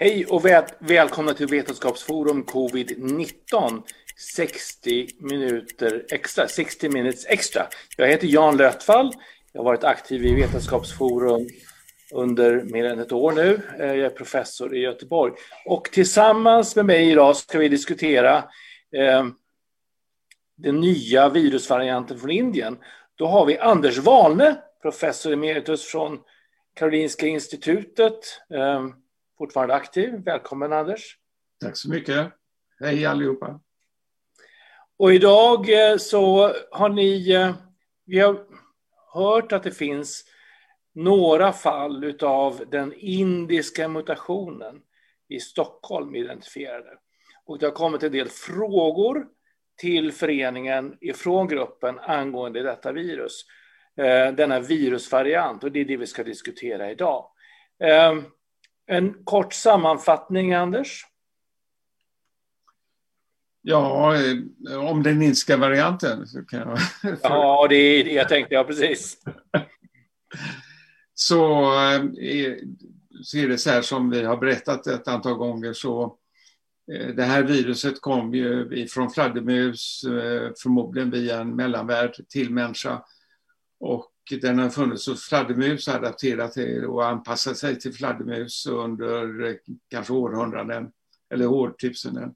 Hej och väl välkomna till Vetenskapsforum Covid-19. 60 minuter extra, 60 minutes extra. Jag heter Jan Lötfall. Jag har varit aktiv i Vetenskapsforum under mer än ett år nu. Eh, jag är professor i Göteborg. Och tillsammans med mig idag ska vi diskutera eh, den nya virusvarianten från Indien. Då har vi Anders Wahlne, professor emeritus från Karolinska institutet. Eh, fortfarande aktiv. Välkommen Anders. Tack så mycket. Hej allihopa. Och idag eh, så har ni, eh, vi har hört att det finns några fall av den indiska mutationen i Stockholm identifierade. Och det har kommit en del frågor till föreningen ifrån gruppen angående detta virus. Eh, denna virusvariant och det är det vi ska diskutera idag. En kort sammanfattning, Anders? Ja, eh, om den indiska varianten. Så kan jag... ja, det är det jag tänkte, ja precis. så, eh, så är det så här som vi har berättat ett antal gånger så eh, det här viruset kom ju från fladdermus, förmodligen via en mellanvärld till människa. Och den har funnits hos fladdermus, adapterat till och anpassat sig till fladdermus under eh, kanske århundraden eller årtusenden.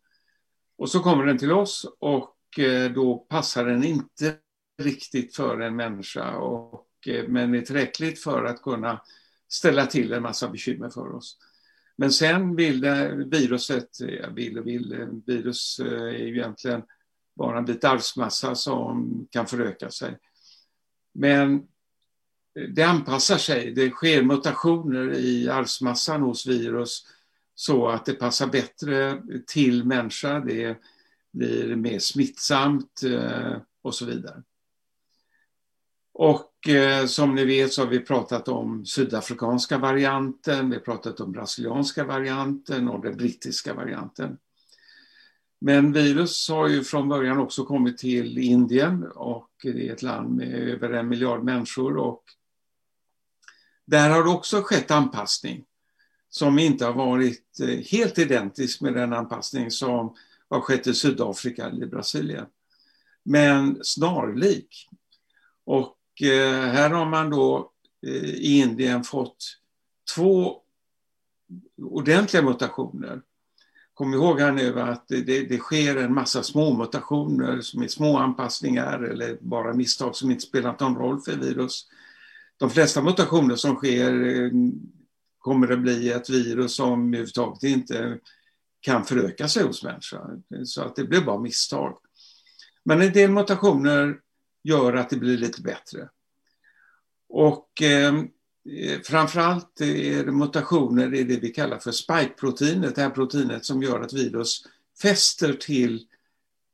Och så kommer den till oss och eh, då passar den inte riktigt för en människa och, eh, men är tillräckligt för att kunna ställa till en massa bekymmer för oss. Men sen vill det, viruset, vill och vill, virus är ju egentligen bara en bit arvsmassa som kan föröka sig. Men det anpassar sig, det sker mutationer i arvsmassan hos virus så att det passar bättre till människa, det blir mer smittsamt eh, och så vidare. Och eh, som ni vet så har vi pratat om sydafrikanska varianten, vi har pratat om brasilianska varianten och den brittiska varianten. Men virus har ju från början också kommit till Indien och det är ett land med över en miljard människor och där har det också skett anpassning som inte har varit eh, helt identisk med den anpassning som har skett i Sydafrika eller Brasilien. Men snarlik. Och eh, här har man då eh, i Indien fått två ordentliga mutationer. Kom ihåg här nu att det, det, sker en massa små mutationer som är små anpassningar eller bara misstag som inte spelar någon roll för virus. De flesta mutationer som sker eh, kommer det bli ett virus som överhuvudtaget inte kan föröka sig hos människan. Så att det blir bara misstag. Men en del mutationer gör att det blir lite bättre. Och eh, eh, framförallt är det mutationer i det vi kallar för spike-proteinet, det här proteinet som gör att virus fäster till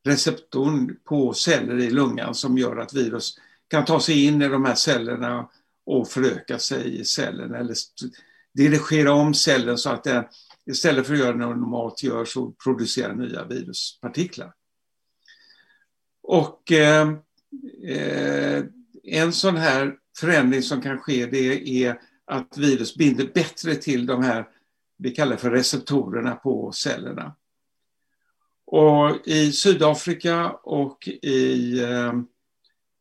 receptorn på celler i lungan som gör att virus kan ta sig in i de här cellerna och föröka sig i cellen eller dirigera om cellen så att den istället för att göra det normalt gör så producerar nya viruspartiklar. Och eh, eh, en sån här förändring som kan ske det är att virus binder bättre till de här vi kallar för receptorerna på cellerna. Och i Sydafrika och i eh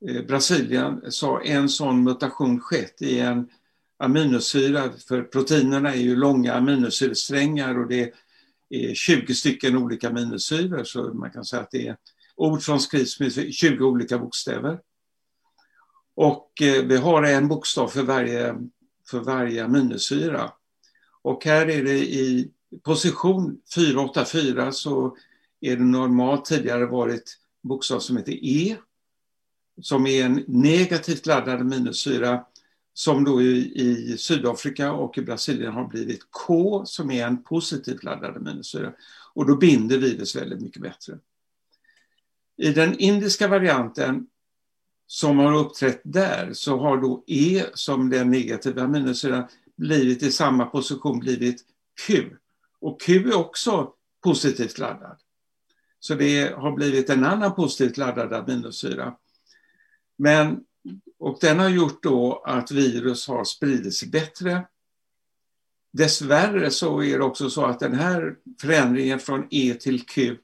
Eh, Brasilien så har en sån mutation skett i en aminosyra, för proteinerna är ju långa aminosyresträngar och det är 20 stycken olika aminosyror så man kan säga att det är ord som skrivs med 20 olika bokstäver. Och eh, vi har en bokstav för varje, för varje aminosyra. Och här är det i position 484 så är det normalt tidigare varit bokstav som heter E som är en negativt laddad aminosyra som då i, i, Sydafrika och i Brasilien har blivit K som är en positivt laddad aminosyra. Och då binder virus väldigt mycket bättre. I den indiska varianten som har uppträtt där så har då E som den negativa aminosyran blivit i samma position blivit Q. Och Q är också positivt laddad. Så det har blivit en annan positivt laddad aminosyra. Men och den har gjort då att virus har spridit sig bättre. dessvärre så är det också så att den här förändringen från E till Q,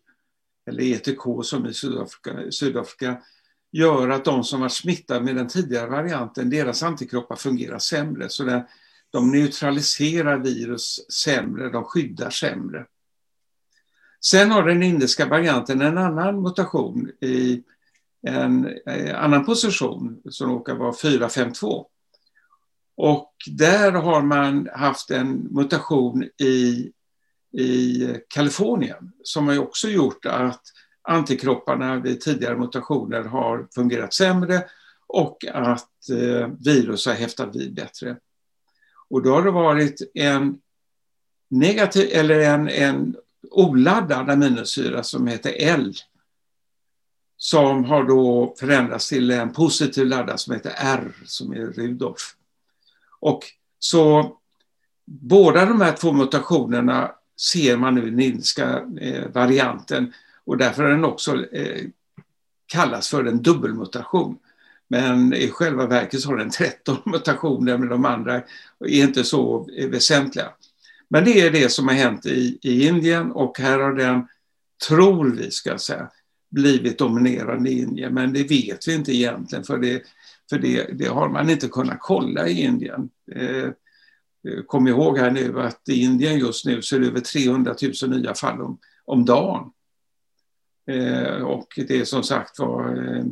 eller E till K som i Sydafrika, Sydafrika gör att de som var smittade med den tidigare varianten, deras antikroppar fungerar sämre. Så den, de neutraliserar virus sämre, de skyddar sämre. Sen har den indiska varianten en annan mutation i en, eh, annan position som råkar vara 452. Och där har man haft en mutation i, i Kalifornien som har också gjort att antikropparna vid tidigare mutationer har fungerat sämre och att eh, virus har häftat vid bättre. Och då har det varit en negativ eller en, en oladdad aminosyra som heter L som har då förändrats till en positiv laddad som heter R som är Rudolf. Och så båda de här två mutationerna ser man nu i den indiska eh, varianten och därför har den också eh, kallas för en dubbelmutation. Men i själva verket så har den 13 mutationer men de andra är inte så eh, väsentliga. Men det är det som har hänt i, i Indien och här har den, tror vi ska säga, blivit dominerande i Indien. Men det vet vi inte egentligen för det, för det, det har man inte kunnat kolla i Indien. Eh, eh kom ihåg här nu att i Indien just nu så är det över 300 000 nya fall om, om dagen. Eh, och det är som sagt var eh,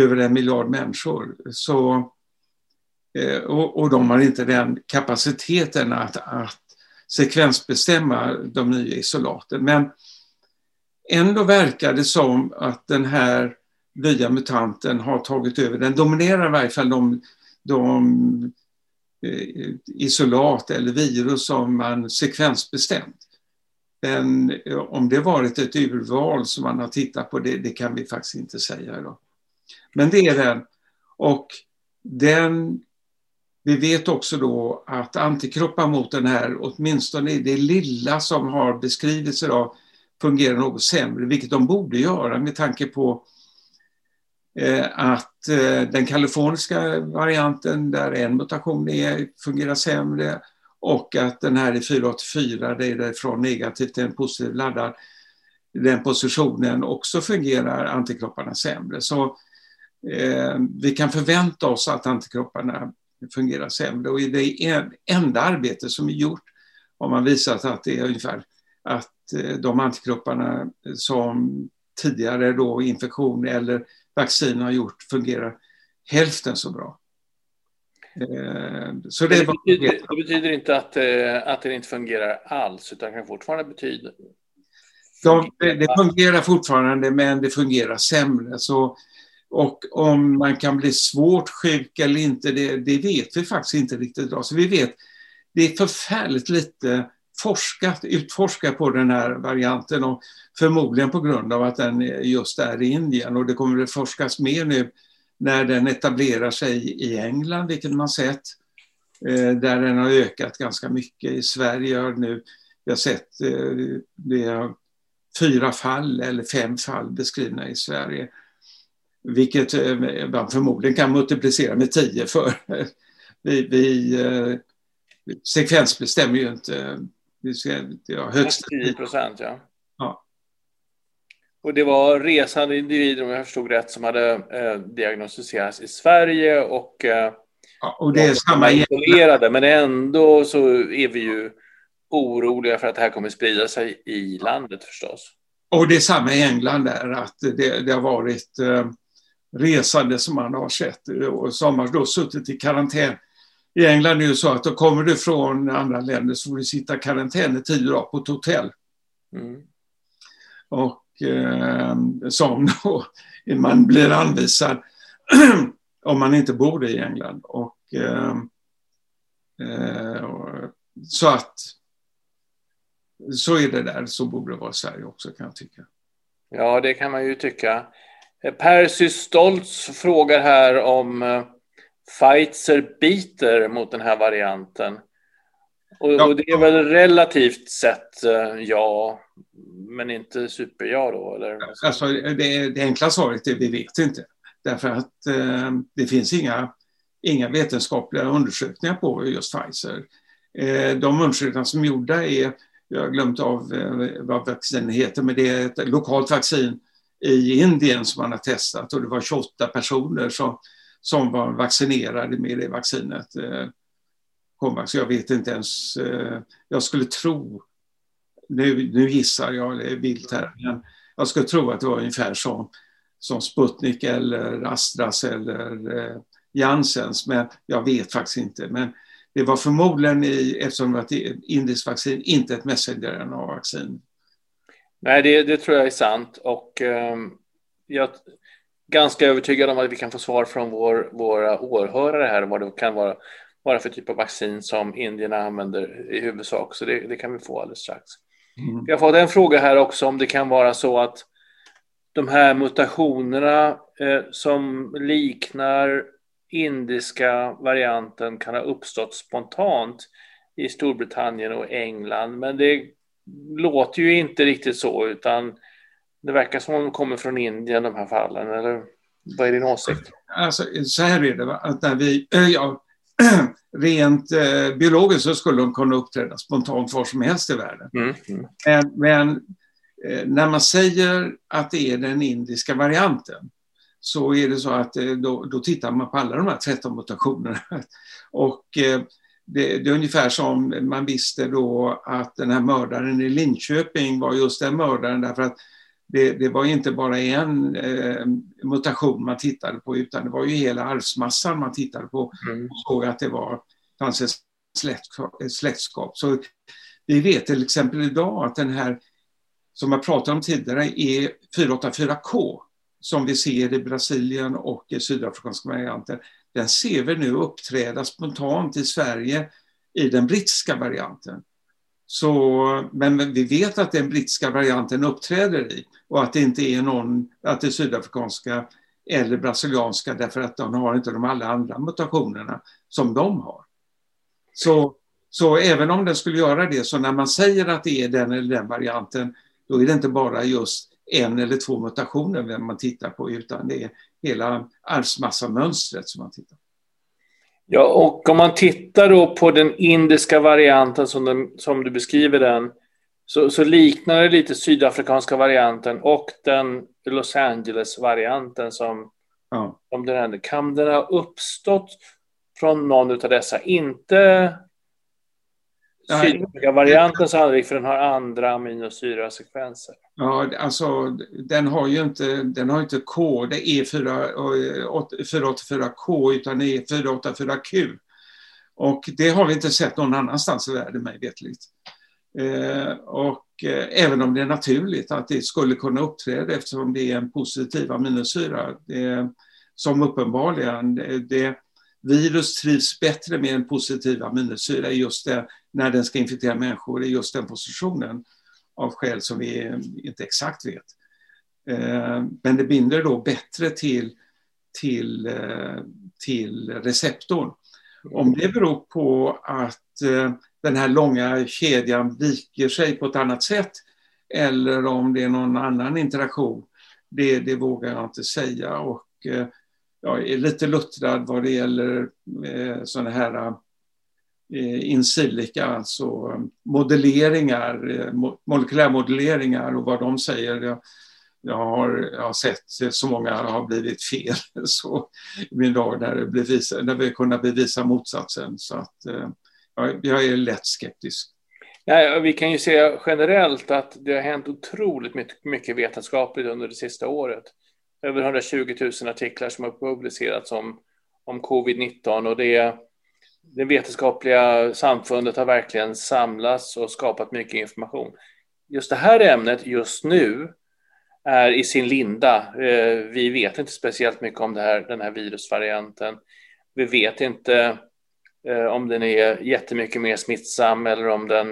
över en miljard människor. Så, eh, och, och de har inte den kapaciteten att, att sekvensbestämma de nya isolaten. Men ändå verkar det som att den här nya mutanten har tagit över. Den dominerar i varje fall de, de eh, isolat eller virus som man sekvensbestämt. Men eh, om det varit ett urval som man har tittat på, det, det kan vi faktiskt inte säga idag. Men det är den. Och den, vi vet också då att antikroppar mot den här, åtminstone det lilla som har beskrivits idag, fungerar något sämre, vilket de borde göra med tanke på eh, att eh, den kaliforniska varianten där en mutation är, fungerar sämre och att den här i 484, det är från negativt till en positiv laddad, den positionen också fungerar antikropparna sämre. Så eh, vi kan förvänta oss att antikropparna fungerar sämre och i det enda arbete som är gjort har man visat att det är ungefär att eh, de antikropparna som tidigare då infektion eller vaccin har gjort fungerar hälften så bra. Eh, så det, det, betyder, det betyder inte att, eh, att det inte fungerar alls, utan kan fortfarande betyda... De, det fungerar fortfarande, men det fungerar sämre. Så, och om man kan bli svårt sjuk eller inte, det, det vet vi faktiskt inte riktigt idag. Så vi vet, det är förfärligt lite forskat, utforskat på den här varianten och förmodligen på grund av att den just är i Indien och det kommer att forskas mer nu när den etablerar sig i England, vilket man sett, eh, där den har ökat ganska mycket. I Sverige har nu, vi har sett eh, det är fyra fall eller fem fall beskrivna i Sverige. Vilket eh, man förmodligen kan multiplicera med tio för. Vi, vi sekvensbestämmer ju inte. Vi ska, ja, högst 10 procent, ja. ja. Och det var resande individer, om jag förstod rätt, som hade eh, diagnostiserats i Sverige och, eh, ja, och det är samma isolerade. Men ändå så är vi ju oroliga för att det här kommer sprida sig i landet förstås. Och det är samma i England där, att det, det har varit eh, resande som man har sett och som har då suttit i karantän. I England är det så att då kommer du från andra länder så får du sitta i karantän i tio dagar på ett hotell. Mm. Och eh, som då man blir anvisad om man inte bor i England. Och, eh, eh, så att så är det där, så borde det vara i Sverige också kan jag tycka. Ja, det kan man ju tycka. Percy Stoltz frågar här om eh, Pfizer biter mot den här varianten. Och, ja. och det är väl relativt sett eh, ja, men inte super-ja då? Eller? Alltså, det, det enkla svaret är vi vet inte. Därför att eh, det finns inga, inga vetenskapliga undersökningar på just Pfizer. Eh, de undersökningar som är gjorda är, jag har glömt av eh, vad vaccinet heter, men det är ett lokalt vaccin i Indien som man har testat och det var 28 personer som, som var vaccinerade med det vaccinet. Eh, jag vet inte ens, eh, jag skulle tro, nu, nu gissar jag, det är vilt här, men jag skulle tro att det var ungefär som, som Sputnik eller Astras eller eh, Janssens, men jag vet faktiskt inte. Men det var förmodligen, i, eftersom det var ett indiskt vaccin, inte ett messenger-RNA-vaccin. Nej, det, det, tror jag är sant och um, jag ganska övertygad om att vi kan få svar från vår, våra åhörare här vad det kan vara, vara för typ av vaccin som indierna använder i huvudsak, så det, det kan vi få alldeles strax. Mm. Vi har fått en fråga här också om det kan vara så att de här mutationerna eh, som liknar indiska varianten kan ha uppstått spontant i Storbritannien och England. Men det låter ju inte riktigt så, utan det verkar som om de kommer från Indien, de här fallen. Eller vad är din åsikt? Alltså, så här är det, att när vi, äh, ja, rent eh, biologiskt så skulle de kunna uppträda spontant var som helst i världen. Mm. Mm. Men, men eh, när man säger att det är den indiska varianten så är det så att eh, då, då tittar man på alla de här 13 mutationerna. Och eh, det, det, är ungefär som man visste då att den här mördaren i Linköping var just den mördaren därför att det, det var inte bara en eh, mutation man tittade på utan det var ju hela arvsmassan man tittade på mm. och såg att det var, fanns ett släktskap. Så vi vet till exempel idag att den här som jag pratade om tidigare är 484K som vi ser i Brasilien och i sydafrikanska varianten, den ser vi nu uppträda spontant i Sverige i den brittiska varianten. Så, men vi vet att den brittiska varianten uppträder i och att det inte är någon, att det är sydafrikanska eller brasilianska därför att de har inte de alla andra mutationerna som de har. Så, så även om den skulle göra det, så när man säger att det är den eller den varianten, då är det inte bara just en eller två mutationer man tittar på, utan det är hela arvsmassamönstret som man tittar på. Ja, och om man tittar då på den indiska varianten som, den, som du beskriver den, så, så, liknar det lite sydafrikanska varianten och den Los Angeles-varianten som, ja. som den Kan den ha uppstått från någon av dessa? Inte Sydafrika-varianten sannolikt, för den har andra aminosyrasekvenser. Ja, alltså den har ju inte, den har inte K, det är 484K utan det är 484Q. Och det har vi inte sett någon annanstans i världen mig vetligt. Eh, och eh, även om det är naturligt att det skulle kunna uppträda eftersom det är en positiv aminosyra, det, som uppenbarligen det, virus trivs bättre med en positiv aminosyra just det, när den ska infektera människor i just den positionen av skäl som vi inte exakt vet. Eh, men det binder då bättre till, till, eh, till receptorn. Om det beror på att eh, den här långa kedjan viker sig på ett annat sätt eller om det är någon annan interaktion, det, det vågar jag inte säga. Och jag är lite luttrad vad det gäller sådana här Eh, in silica, alltså eh, modelleringar, eh, molekylärmodelleringar och vad de säger. Jag, jag, har, jag har sett så många har blivit fel så, i min dag när, det bevisa, när vi kunnat bevisa motsatsen. Så att, jag, jag är lätt skeptisk. Nej, vi kan ju se generellt att det har hänt otroligt mycket vetenskapligt under det sista året. Över 120 000 artiklar som har publicerats om, om covid-19 och det är det vetenskapliga samfundet har verkligen samlats och skapat mycket information. Just det här ämnet just nu är i sin linda. Eh, vi vet inte speciellt mycket om här, den här virusvarianten. Vi vet inte eh, om den är jättemycket mer smittsam eller om den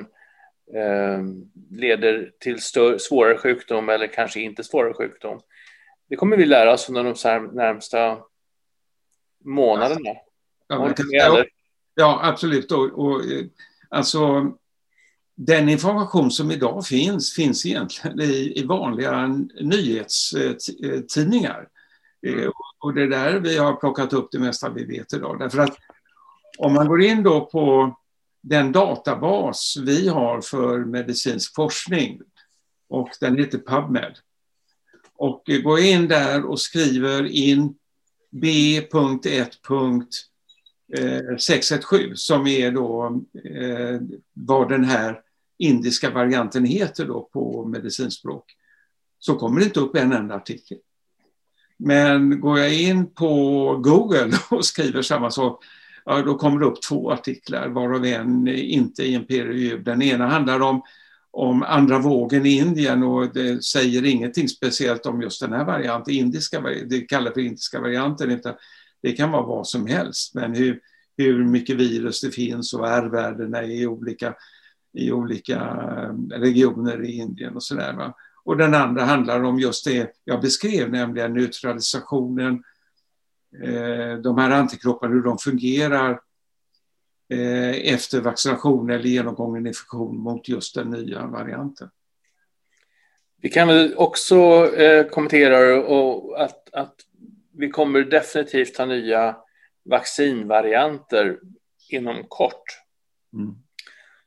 eh, leder till större, svårare sjukdom eller kanske inte svårare sjukdom. Det kommer vi lära oss under de närmsta månaderna. Ja, ja, Ja, absolut. Och, och, eh, alltså, den information som idag finns, finns egentligen i, i vanliga nyhetstidningar. Mm. Och det är där vi har plockat upp det mesta vi vet idag. Därför att om man går in då på den databas vi har för medicinsk forskning och den heter PubMed. Och går jag in där och skriver in Eh, 617, som är då eh, vad den här indiska varianten heter då på medicinspråk så kommer det inte upp en enda artikel. Men går jag in på Google och skriver samma sak, ja, då kommer det upp två artiklar, varav en inte i en peer. Den ena handlar om, om andra vågen i Indien och det säger ingenting speciellt om just den här varianten, indiska, det kallas för indiska varianten, utan det kan vara vad som helst. Men hur, hur mycket virus det finns och R-värdena i olika, i olika eh, regioner i Indien och sådär. Och den andra handlar om just det jag beskrev, nämligen neutralisationen, eh, de här antikropparna, hur de fungerar eh, efter vaccination eller genomgången infektion mot just den nya varianten. Vi kan väl också eh, kommentera att, att vi kommer definitivt ha nya vaccinvarianter inom kort. Mm.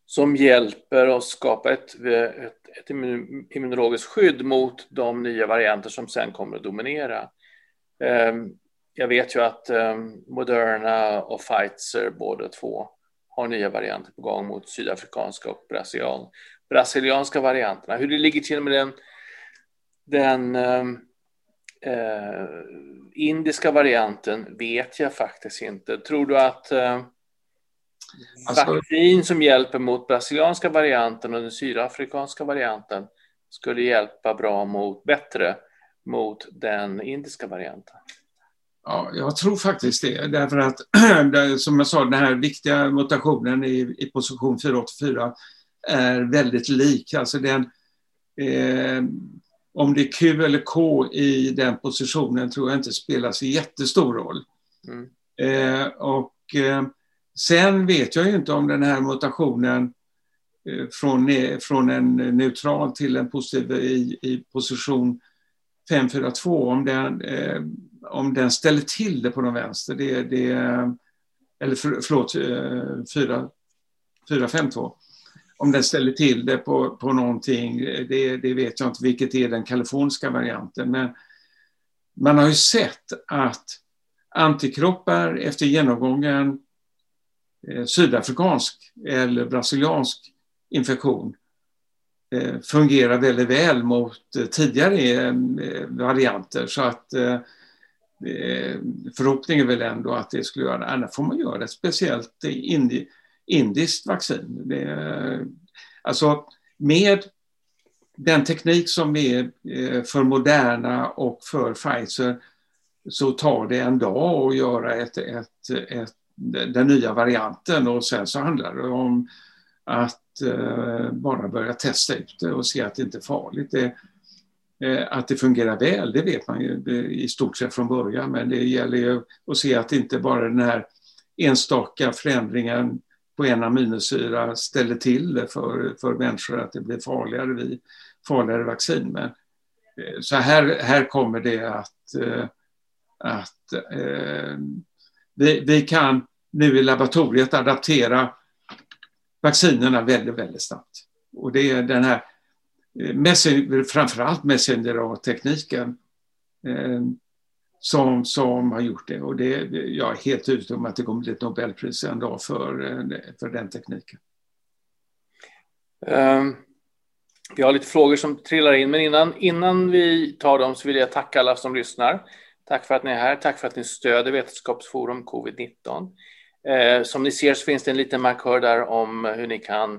Som hjälper oss skapa ett, ett ett immunologiskt skydd mot de nya varianter som sen kommer att dominera. Ehm, jag vet ju att ehm, Moderna och Pfizer båda två har nya varianter på gång mot sydafrikanska och brasilian, brasilianska varianterna. Hur det ligger till med den, den eh, indiska varianten vet jag faktiskt inte. Tror du att eh, Alltså, Vaccin som hjälper mot brasilianska varianten och den sydafrikanska varianten skulle hjälpa bra mot, bättre mot den indiska varianten. Ja, jag tror faktiskt det, därför att som jag sa, den här viktiga mutationen i, i position 484 är väldigt lik. Alltså den, eh, om det är Q eller K i den positionen tror jag inte spelar så jättestor roll. Mm. Eh, och eh, Sen vet jag ju inte om den här mutationen eh, från, från en neutral till en positiv i, i position 542, om den, eh, om den ställer till det på den vänster. Det, det, eller för, förlåt, eh, 4, 452. Om den ställer till det på, på någonting, det, det vet jag inte vilket är den kaliforniska varianten. Men man har ju sett att antikroppar efter genomgången Eh, sydafrikansk eller brasiliansk infektion eh, fungerar väldigt väl mot eh, tidigare eh, varianter. Så att eh, eh, förhoppningen är väl ändå att det skulle göra, det. annars får man göra ett speciellt indi, indiskt vaccin. Det, alltså med den teknik som är eh, för Moderna och för Pfizer så tar det en dag att göra ett, ett, ett den nya varianten och sen så handlar det om att eh, bara börja testa ut det och se att det inte är farligt. Det, eh, att det fungerar väl, det vet man ju i stort sett från början, men det gäller ju att se att inte bara den här enstaka förändringen på en aminosyra ställer till det för, för människor, att det blir farligare vid farligare vaccin. Men, eh, så här, här kommer det att, eh, att eh, vi, vi kan nu i laboratoriet adaptera vaccinerna väldigt, väldigt snabbt. Och det är den här eh, framförallt messenger-tekniken eh, som, som har gjort det. Och det, jag är helt övertygad om att det kommer bli ett Nobelpris en dag för, för den tekniken. Um, vi har lite frågor som trillar in, men innan, innan vi tar dem så vill jag tacka alla som lyssnar. Tack för att ni är här, tack för att ni stöder Vetenskapsforum covid-19. Eh, som ni ser så finns det en liten markör där om hur ni kan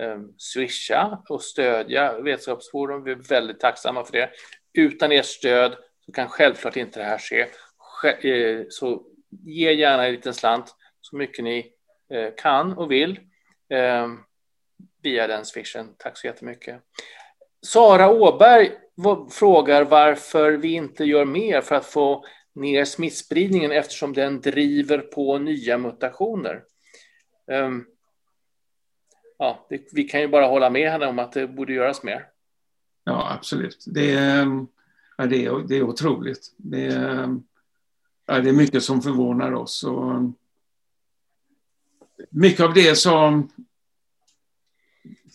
eh, swisha och stödja Vetenskapsforum. Vi är väldigt tacksamma för det. Utan ert stöd så kan självklart inte det här ske. Eh, så ge gärna en liten slant så mycket ni eh, kan och vill ehm, via den swishen. Tack så jättemycket. Sara Åberg frågar varför vi inte gör mer för att få ner smittspridningen eftersom den driver på nya mutationer. Ehm, ja, det, vi kan ju bara hålla med henne om att det borde göras mer. Ja, absolut. Det är, ehm, ja, det är, det är otroligt. Det är, ja, det är mycket som förvånar oss. Och, mycket av det som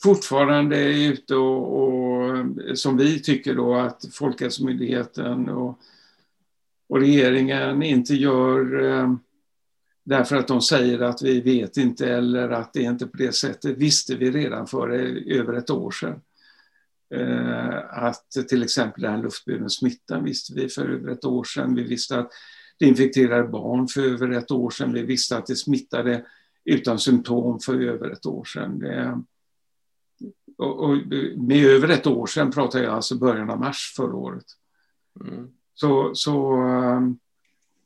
fortfarande är ute och, och som vi tycker då att Folkhälsomyndigheten och, och regeringen inte gör eh, därför att de säger att vi vet inte eller att det är inte på det sättet visste vi redan för eh, över ett år sedan. Eh, att till exempel den luftburen smittan visste vi för över ett år sedan. Vi visste att det infekterade barn för över ett år sedan. Vi visste att det smittade utan symptom för över ett år sedan. Det, och, och med över ett år sedan pratar jag alltså början av mars förra året. Mm. Så, så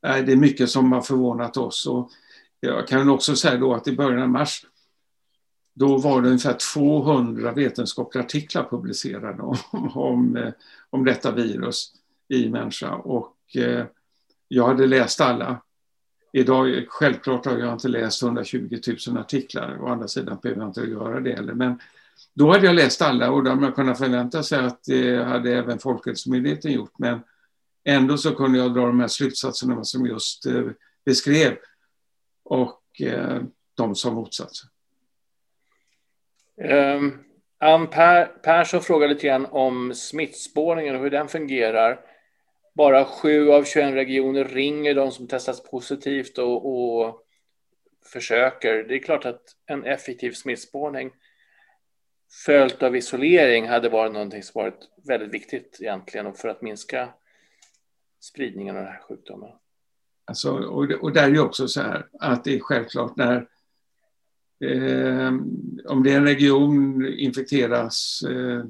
äh, det är mycket som har förvånat oss. Och jag kan också säga då att i början av mars då var det ungefär 200 vetenskapliga artiklar publicerade om, om, eh, om detta virus i människa. Och eh, jag hade läst alla. Idag, självklart har jag inte läst 120 000 artiklar, å andra sidan behöver jag inte göra det heller. Men då hade jag läst alla och då hade man kunnat förvänta sig att det hade även Folkhälsomyndigheten gjort. Men ändå så kunde jag dra de här slutsatserna som just eh, beskrev och eh, de som motsatsen. Um, Ann per, Persson frågar lite grann om smittspårningen och hur den fungerar. Bara sju av 21 regioner ringer de som testats positivt och, och försöker. Det är klart att en effektiv smittspårning följt av isolering hade varit någonting som varit väldigt viktigt egentligen för att minska spridningen av den här sjukdomen. Alltså, och, och där är ju också så här att det är självklart när eh, om det är en region infekteras eh,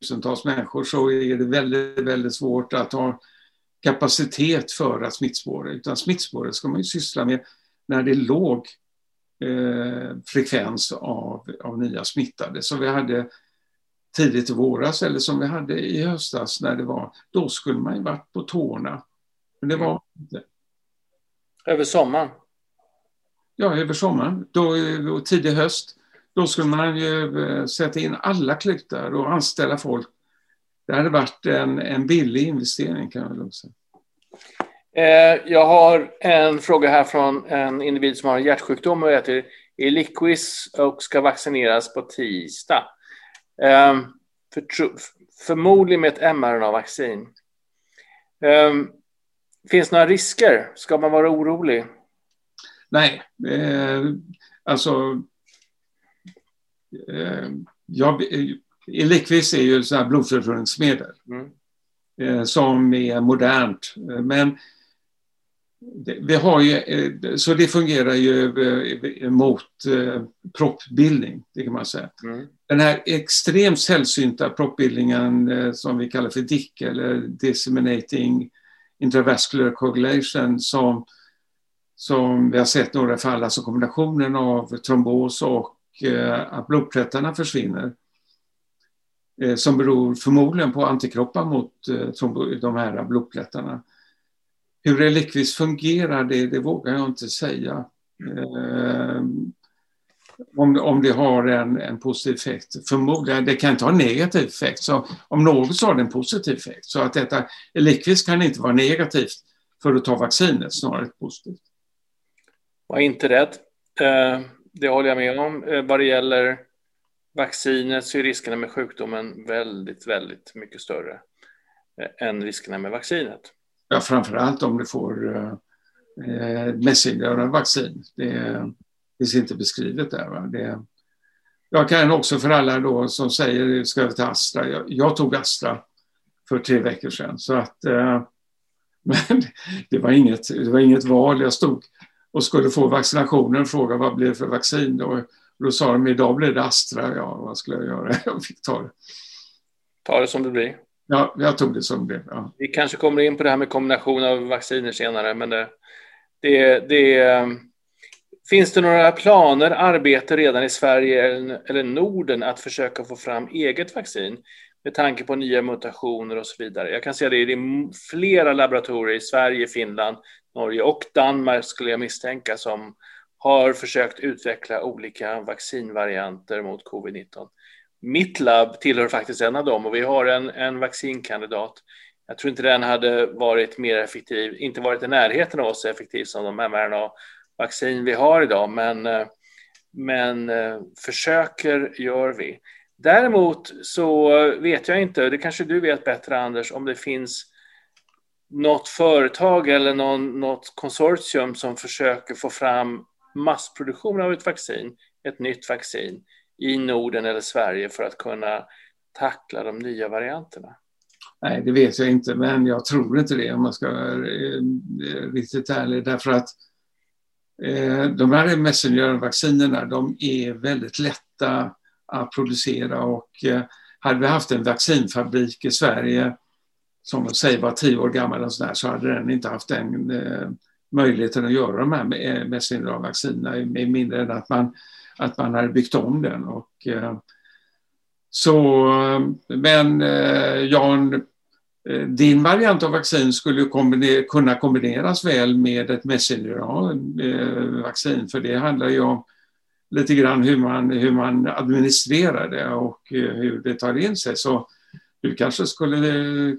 tusentals människor så är det väldigt, väldigt svårt att ha kapacitet för att smittspåra. Utan smittspåret ska man ju syssla med när det är låg eh, frekvens av, av nya smittade. Som vi hade tidigt i våras eller som vi hade i höstas när det var, då skulle man ju varit på tårna. Men det var inte. Över sommaren? Ja, över sommaren. Då, eh, och tidig höst. Då skulle man ju eh, sätta in alla klutar och anställa folk. Det hade varit en, en billig investering kan jag lugnt säga. Eh, jag har en fråga här från en individ som har en hjärtsjukdom och heter Eliquis och ska vaccineras på tisdag. För, förmodligen med ett mRNA-vaccin. Finns det några risker? Ska man vara orolig? Nej, eh, alltså... Eh, jag, Eliquis är ju ett blodförsörjningsmedel mm. eh, som är modernt. Men vi har ju, eh, så det fungerar ju eh, mot eh, proppbildning, det kan man säga. Mm. Den här extremt sällsynta proppbildningen som vi kallar för DIC, eller Disseminating Intravascular Coagulation, som, som vi har sett några fall, alltså kombinationen av trombos och eh, att blodplättarna försvinner eh, som beror förmodligen på antikroppar mot eh, de här blodplättarna. Hur relikvis fungerar, det, det vågar jag inte säga. Eh, om, om det har en, en positiv effekt. Förmodligen, det kan inte ha en negativ effekt. Så om något så har det en positiv effekt. Så att detta likvis kan inte vara negativt för att ta vaccinet, snarare positivt. Var inte rädd. Eh, det håller jag med om. Eh, vad det gäller vaccinet så är riskerna med sjukdomen väldigt, väldigt mycket större eh, än riskerna med vaccinet. Ja, framförallt om du får eh, messengervaccin. Det finns inte beskrivet där. Va? Det, jag kan också för alla då som säger ska vi ta Astra. Jag, jag, tog Astra för tre veckor sedan. Så att, eh, men det var, inget, det var inget val. Jag stod och skulle få vaccinationen frågade vad blir det för vaccin. Då, då sa de idag blir det Astra. Ja, vad skulle jag göra? Jag fick ta det. Ta det som det blir. Ja, jag tog det som det. Ja. Vi kanske kommer in på det här med kombination av vacciner senare, men det, det, det Finns det några planer, arbete redan i Sverige eller Norden att försöka få fram eget vaccin med tanke på nya mutationer och så vidare? Jag kan säga det, det är flera laboratorier i Sverige, Finland, Norge och Danmark skulle jag misstänka som har försökt utveckla olika vaccinvarianter mot covid-19. Mitt labb tillhör faktiskt en av dem och vi har en, en vaccinkandidat. Jag tror inte den hade varit mer effektiv, inte varit i närheten av oss effektiv som de mRNA-vaccin vi har idag, men eh, men eh, försöker gör vi. Däremot så vet jag inte, det kanske du vet bättre Anders, om det finns något företag eller någon, något konsortium som försöker få fram massproduktion av ett vaccin, ett nytt vaccin i Norden eller Sverige för att kunna tackla de nya varianterna? Nej, det vet jag inte, men jag tror inte det om man ska vara riktigt ärlig. Därför att eh, de här messengervaccinerna, de är väldigt lätta att producera och hade vi haft en vaccinfabrik i Sverige som säg var tio år gammal och sådär, så hade den inte haft den eh, möjligheten att göra de här eh, messengervaccinerna med mindre än att man, att man hade byggt om den. Och, eh, så, eh, men eh, Jan, eh, din variant av vaccin skulle kombiner, kunna kombineras väl med ett messenger-vaccin, för det handlar ju om lite grann hur man, hur man administrerar det och eh, hur det tar in sig. Så du kanske skulle eh,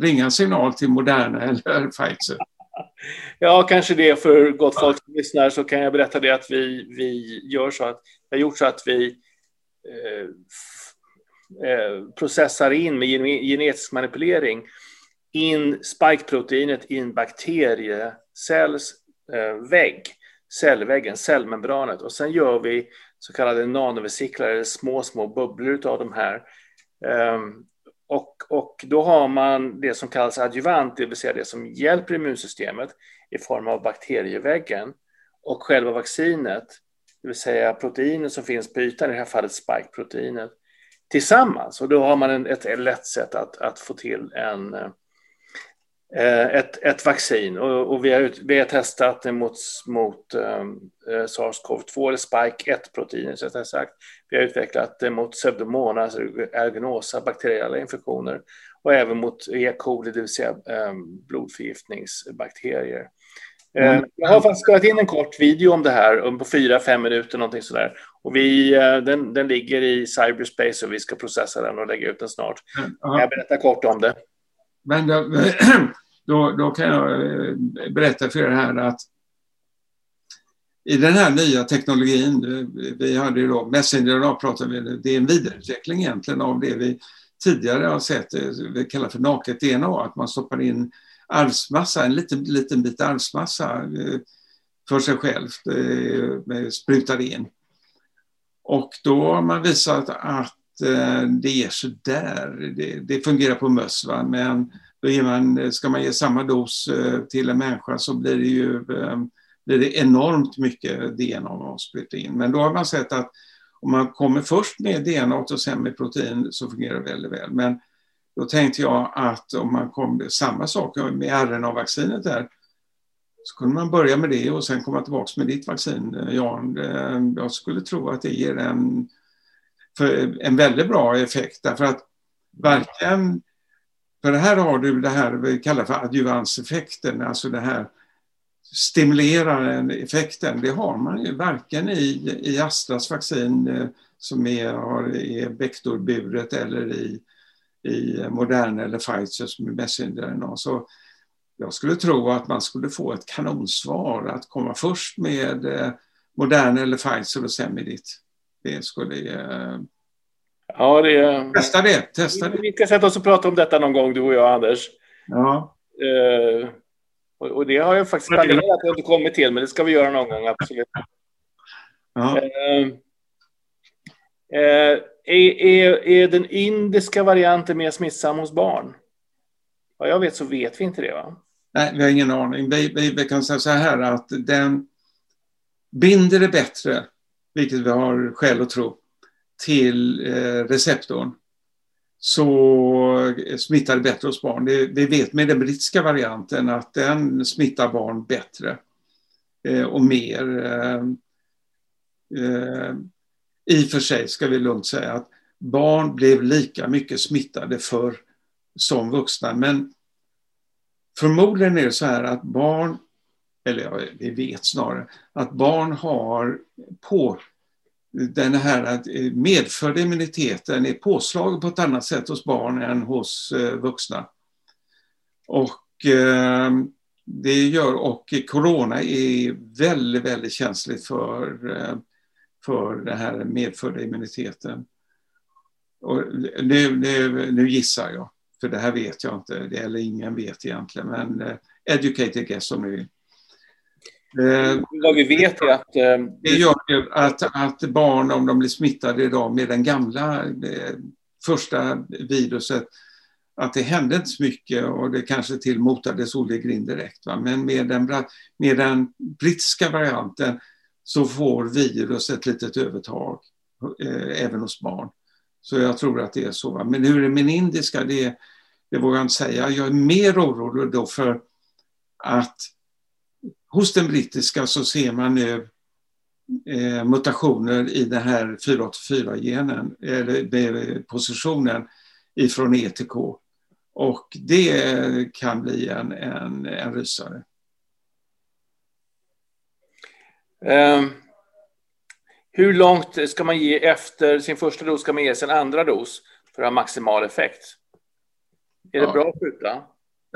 ringa en signal till Moderna eller Pfizer? Ja, kanske det för gott folk som lyssnar så kan jag berätta det att vi, vi gör så att vi har gjort så att vi eh, eh, processar in med genetisk manipulering in spikeproteinet i en bakteriecells eh, vägg, cellväggen, cellmembranet och sen gör vi så kallade nanovesiklar eller små, små bubblor av de här Ehm, och, och då har man det som kallas adjuvant, det vill säga det som hjälper immunsystemet i form av bakterieväggen och själva vaccinet, det vill säga proteinet som finns på ytan, i det här fallet spike-proteinet, tillsammans. Och då har man en, ett, lätt sätt att, att få till en, eh, ett, ett vaccin. Och, och vi, har, vi har testat det mot, mot um, sars-cov-2, eller spike-1-proteinet rättare sagt. Vi har utvecklat det mot pseudomonas aeruginosa, bakteriella infektioner och även mot E. coli, det vill säga um, blodförgiftningsbakterier. Mm. Jag har faktiskt spelat in en kort video om det här på fyra, fem minuter någonting sådär. Och vi, den, den ligger i cyberspace och vi ska processa den och lägga ut den snart. Mm. Jag berättar kort om det. Men då, då, kan jag eh, berätta för er här att i den här nya teknologin, eh, vi hade ju då Messenger, då pratade vi, det är en vidareutveckling egentligen av det vi tidigare har sett, eh, vi kallar för naket DNA, att man stoppar in arvsmassa, en liten, liten bit arvsmassa för sig själv, sprutar in. Och då har man visat att det är sådär. Det, det fungerar på möss, va? men då ger man, ska man ge samma dos eh, till en människa så blir det ju eh, blir det enormt mycket DNA man sprutar in. Men då har man sett att om man kommer först med DNA och sen med protein så fungerar det väldigt väl. Men då tänkte jag att om man kom, samma sak med RNA-vaccinet där, så kunde man börja med det och sen komma tillbaka med ditt vaccin, eh, Jan. Jag skulle tro att det ger en, en väldigt bra effekt därför att varken, för här har du det här vi kallar för adjuvanseffekten, alltså det här stimulerar effekten, det har man ju varken i, i Astras vaccin eh, som är, har, är vektorburet eller i, i Moderna eller Pfizer som är messenger Så jag skulle tro att man skulle få ett kanonsvar att komma först med eh, Moderna eller Pfizer och sen med ditt. Det skulle... Eh, Ja, det... Testa det, testa det. Vi ska sätta oss och prata om detta någon gång, du och jag, Anders. Ja. Uh... Och, det har jag faktiskt planerat att återkomma till, men det ska vi göra någon gång, absolut. Ja. Eh, eh, är, är, är den indiska varianten mer smittsam hos barn? Vad jag vet så vet vi inte det, va? Nej, vi har ingen aning. Vi, vi, vi kan säga så här att den binder det bättre, vilket vi har skäl att tro, till eh, receptorn så smittar det bättre hos barn. Det, vi vet med den brittiska varianten att den smittar barn bättre eh, och mer. Eh, eh, I och för sig ska vi lugnt säga att barn blev lika mycket smittade för som vuxna. Men förmodligen är det så här att barn, eller ja, vi vet snarare, att barn har på den här eh, medfödda immuniteten är påslagen på ett annat sätt hos barn än hos eh, vuxna. Och eh, det gör, och corona är väldigt, väldigt känsligt för eh, för den här medfödda immuniteten. Och nu, nu, nu gissar jag, för det här vet jag inte, det, eller ingen vet egentligen, men uh, educated guess om ni vill. Uh, Vad vi vet är att... Uh, det gör ju att, att barn, om de blir smittade idag med den gamla första viruset, att det hände inte så mycket och det kanske till motades Olle Grind direkt. Va? Men med den, med den brittiska varianten så får virus ett litet övertag eh, även hos barn. Så jag tror att det är så. Va? Men hur är med indiska? Det, det vågar jag inte säga. Jag är mer orolig då för att hos den brittiska så ser man nu eh, mutationer i den här 484-genen, eller positionen ifrån E till K. Och det kan bli en, en, en rysare. Um, hur långt ska man ge efter sin första dos? Ska man ge sin andra dos för att ha maximal effekt? Är det ja. bra att skjuta?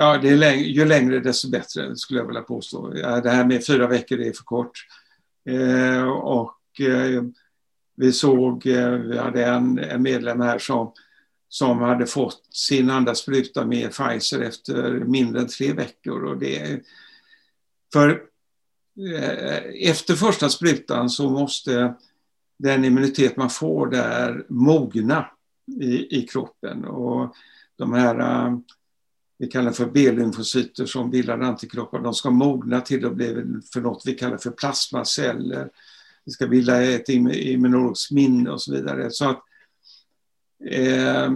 Ja, det är läng ju längre desto bättre skulle jag vilja påstå. Ja, det här med fyra veckor är för kort. Eh, och eh, vi såg, eh, vi hade en, en medlem här som som hade fått sin andra spruta med Pfizer efter mindre än tre veckor. Och det, för eh, efter första sprutan så måste den immunitet man får där mogna i, i kroppen. Och de här, eh, vi kallar för B-lymfocyter som bildar antikroppar, de ska mogna till att bli för något vi kallar för plasmaceller. Vi ska bilda ett immunologiskt minne och så vidare. Så att Eh,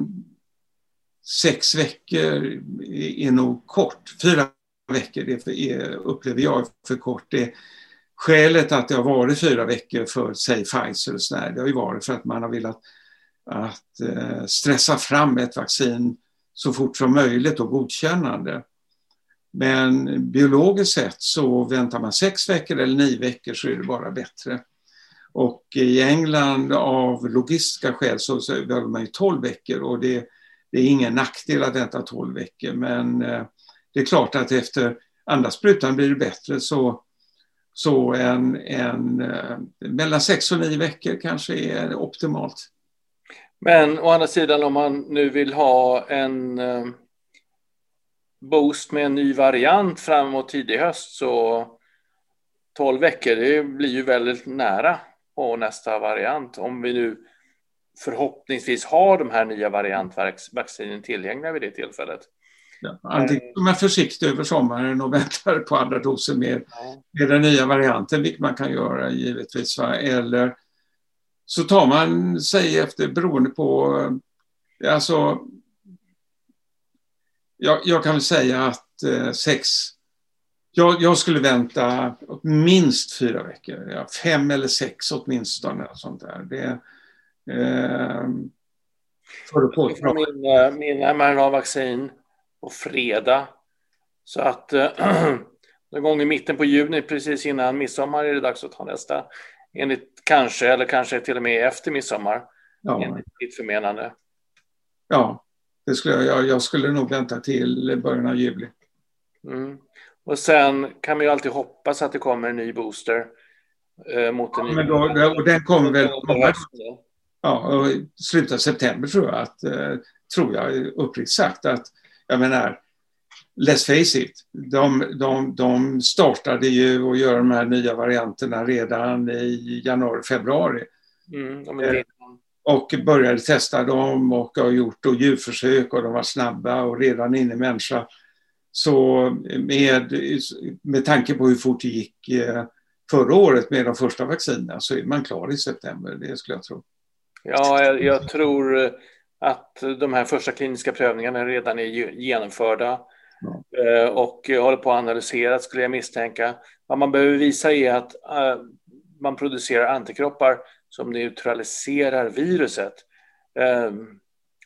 sex veckor är nog kort. Fyra veckor det är, upplever jag för kort. Det, skälet att det har varit fyra veckor för, säg Pfizer och sådär, det har ju varit för att man har velat att eh, stressa fram ett vaccin så fort som möjligt och godkännande. Men biologiskt sett så väntar man sex veckor eller nio veckor så är det bara bättre. Och i England av logistiska skäl så, så behöver man ju 12 veckor och det, det, är ingen nackdel att vänta 12 veckor. Men eh, det är klart att efter andra sprutan blir det bättre så, så en, en eh, mellan 6 och 9 veckor kanske är optimalt. Men å andra sidan om man nu vill ha en eh, boost med en ny variant framåt tidig höst så 12 veckor, det blir ju väldigt nära och nästa variant. Om vi nu förhoppningsvis har de här nya variantvaccinen tillgängliga vid det tillfället. Ja, antingen är man försiktig över sommaren och väntar på andra doser med, med den nya varianten, vilket man kan göra givetvis. Va? Eller så tar man sig efter, beroende på... Alltså, jag, jag kan väl säga att eh, sex jag, jag, skulle vänta minst fyra veckor. Ja, fem eller sex åtminstone. Sånt där. Det, eh, för att få. Min, eh, min mRNA-vaccin på fredag. Så att äh, någon gång i mitten på juni, precis innan midsommar, är det dags att ta nästa. Enligt kanske, eller kanske till och med efter midsommar. Ja. Enligt mitt förmenande. Ja, det skulle jag, jag skulle nog vänta till början av juli. Mm. Och sen kan man ju alltid hoppas att det kommer en ny booster. Eh, mot en ja, ny men då, och den kommer väl ja, slutet av september tror jag att, eh, tror jag uppriktigt sagt att, jag menar, let's face it, de, de, de startade ju att göra de här nya varianterna redan i januari, februari. Mm, eh, och började testa dem och har gjort då djurförsök och de var snabba och redan inne i människa. Så med, med tanke på hur fort det gick eh, förra året med de första vaccinerna så är man klar i september, det skulle jag tro. Ja, jag, jag tror att de här första kliniska prövningarna redan är genomförda Eh, och håller på att analysera skulle jag misstänka. Vad man behöver visa är att eh, man producerar antikroppar som neutraliserar viruset. Ehm,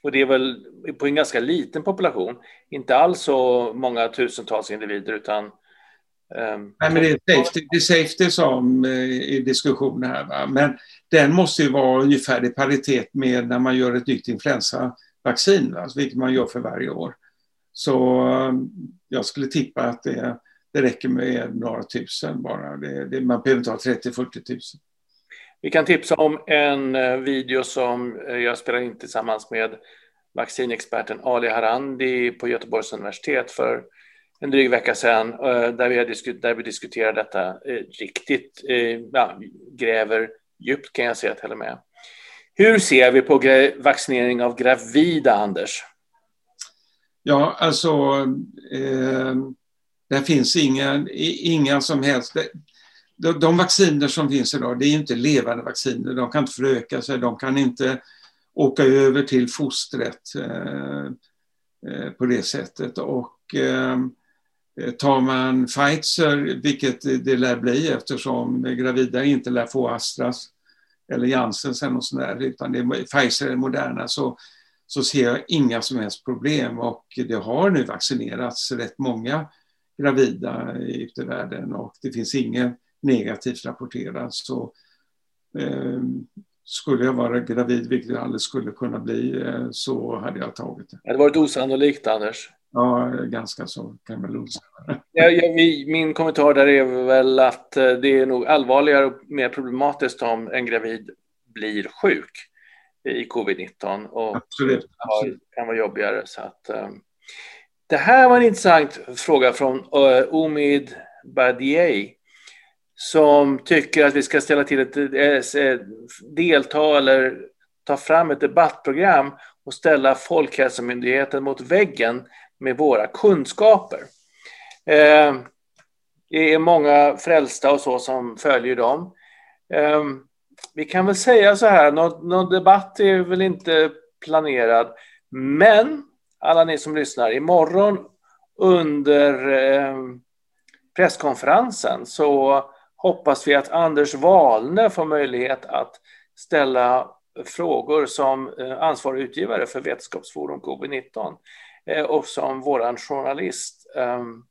och det är väl på en ganska liten population, inte alls så många tusentals individer utan um, Nej, men det är safety, det är safety som eh, är diskussionen här. Va? Men den måste ju vara ungefär i paritet med när man gör ett nytt influensavaccin, va? vilket man gör för varje år. Så um, jag skulle tippa att det, det räcker med några tusen bara. Det, det, man behöver inte ha 30-40 tusen. Vi kan tipsa om en eh, video som eh, jag spelade in tillsammans med vaccinexperten Ali Harandi på Göteborgs universitet för en dryg vecka sedan eh, där vi, diskut där vi diskuterar detta riktigt, ja, gräver djupt kan jag säga till och med. Hur ser vi på vaccinering av gravida, Anders? Ja, alltså eh, det finns inga, inga som helst... De, de vacciner som finns idag, det är inte levande vacciner. De kan inte föröka sig, de kan inte åka över till fostret eh, eh, på det sättet. Och ehm, eh, tar man Pfizer, vilket det lär bli eftersom gravida inte lär få Astras eller Janssens eller något sånt där, utan det är Pfizer eller Moderna, så, så ser jag inga som helst problem. Och det har nu vaccinerats rätt många gravida ute i världen och det finns inget negativt rapporterat. Så, eh, skulle jag vara gravid, vilket jag aldrig skulle kunna bli, eh, så hade jag tagit det. Det hade varit osannolikt, Anders. Ja, ganska så kan man nog säga. Ja, ja, min kommentar där är väl att eh, det är nog allvarligare och mer problematiskt om en gravid blir sjuk i covid-19 och absolut, absolut. kan vara jobbigare. Så att, um, det här var en intressant fråga från uh, Omid Badiei som tycker att vi ska ställa till ett, ett delta eller ta fram ett debattprogram och ställa Folkhälsomyndigheten mot väggen med våra kunskaper. Eh, det är många frälsta och så som följer dem. Eh, vi kan väl säga så här, någon, någon debatt är väl inte planerad, men alla ni som lyssnar, imorgon under eh, presskonferensen så hoppas vi att Anders Wahlne får möjlighet att ställa frågor som eh, ansvarig utgivare för Vetenskapsforum covid-19 eh, och som våran journalist. Ehm,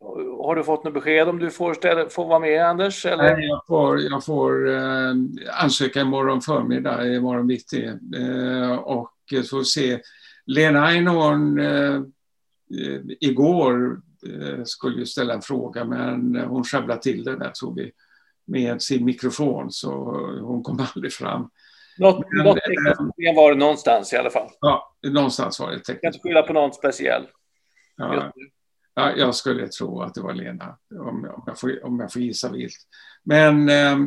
har du fått något besked om du får, ställa, får vara med, Anders? Eller? Nej, jag får, jag får eh, ansöka imorgon förmiddag, imorgon bitti. Eh, och så se. Lena Einhorn eh, igår eh, skulle ju ställa en fråga, men hon sjabblade till det där, tror vi, med sin mikrofon, så hon kom aldrig fram. Något, men, något tecken var det någonstans i alla fall. Ja, någonstans var det tecken. Jag kan inte skylla på någon speciell. Ja, ja, jag skulle tro att det var Lena, om, om, jag, får, om jag får gissa vilt. Men eh,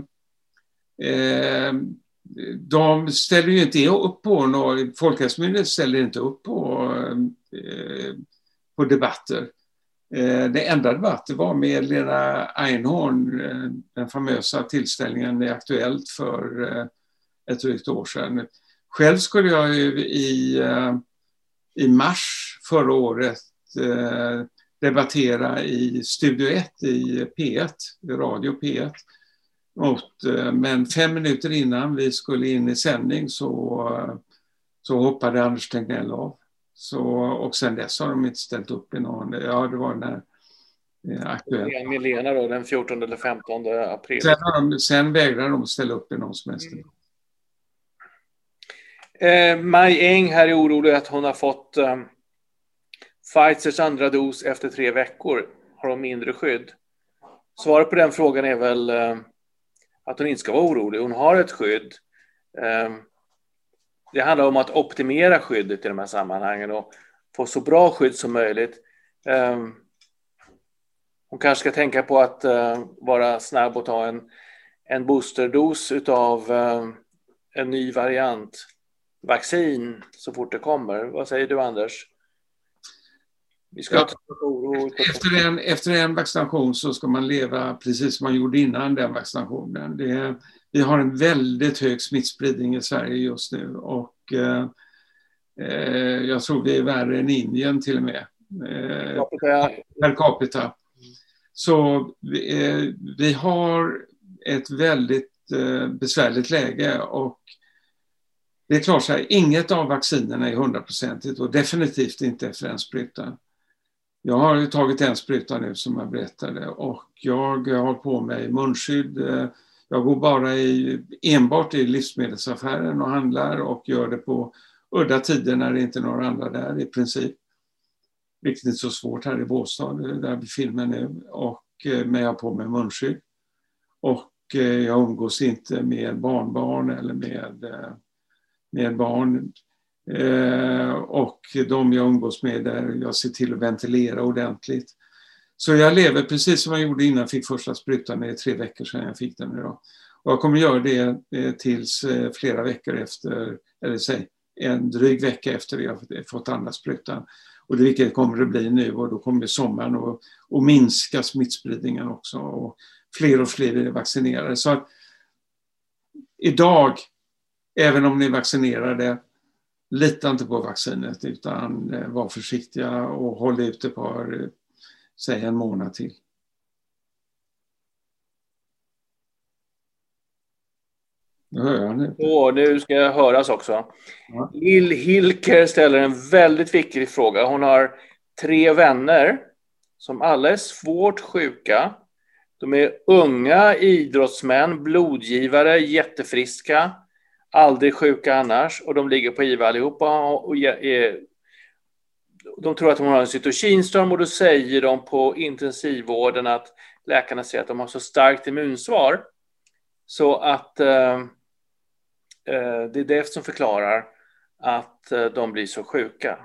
eh, de ställer ju inte upp på, någon, Folkhälsomyndigheten ställer inte upp på, eh, på debatter. Eh, det enda debatten var med Lena Einhorn, eh, den famösa tillställningen i Aktuellt för eh, ett drygt år sedan. Själv skulle jag ju i, i mars förra året debattera i Studio 1 i P1, i Radio P1. Mot, eh, men fem minuter innan vi skulle in i sändning så, så hoppade Anders Tegnell av. Så, och sen dess har de inte ställt upp i någon, ja det var när Aktuellt. Med Lena då, den 14 eller 15 april. Sen, de, sen vägrade de ställa upp i någon som helst. Mm. Eh, Maj Eng här är orolig att hon har fått eh, Pfizers andra dos efter tre veckor. Har hon mindre skydd? Svaret på den frågan är väl eh, att hon inte ska vara orolig. Hon har ett skydd. Ehm, det handlar om att optimera skyddet i de här sammanhangen och få så bra skydd som möjligt. Ehm, hon kanske ska tänka på att eh, vara snabb och ta en, en boosterdos av eh, en ny variant vaccin så fort det kommer. Vad säger du, Anders? Vi ska ja, efter, en, efter en vaccination så ska man leva precis som man gjorde innan den vaccinationen. Det, vi har en väldigt hög smittspridning i Sverige just nu och eh, eh jag tror vi är värre än Indien till och med. Eh, per capita. Så vi, eh, vi har ett väldigt eh, besvärligt läge och det är klart så här, inget av vaccinerna är hundraprocentigt och definitivt inte efter en spruta. Jag har ju tagit en spruta nu som jag berättade och jag har på mig munskydd. Jag går bara i, enbart i livsmedelsaffären och handlar och gör det på udda tider när det inte är några andra där i princip. Vilket är inte så svårt här i Båstad eh, där vi filmar nu. Och, eh, men jag har på mig munskydd. Och eh, jag umgås inte med barnbarn eller med, med barn. Eh, och de jag umgås med, där jag ser till att ventilera ordentligt. Så jag lever precis som jag gjorde innan jag fick första sprutan, det är tre veckor sedan jag fick den idag. Och jag kommer göra det eh, tills eh, flera veckor efter, eller säg en dryg vecka efter jag fått andra sprutan. Och det vilket kommer det bli nu och då kommer sommaren att, att minska smittspridningen också och fler och fler är vaccinerade. Så att idag, även om ni är vaccinerade, lita inte på vaccinet utan eh, var försiktiga och håll ut ett par, säg en månad till. Nu hör jag nu. Åh, nu ska jag höras också. Ja. Lill Hilker ställer en väldigt viktig fråga. Hon har tre vänner som alla är svårt sjuka. De är unga idrottsmän, blodgivare, jättefriska, aldrig sjuka annars och de ligger på IVA allihopa och är, de tror att de har en cytokinstorm och då säger de på intensivvården att läkarna säger att de har så starkt immunsvar så att eh, Eh, det är det som förklarar att eh, de blir så sjuka.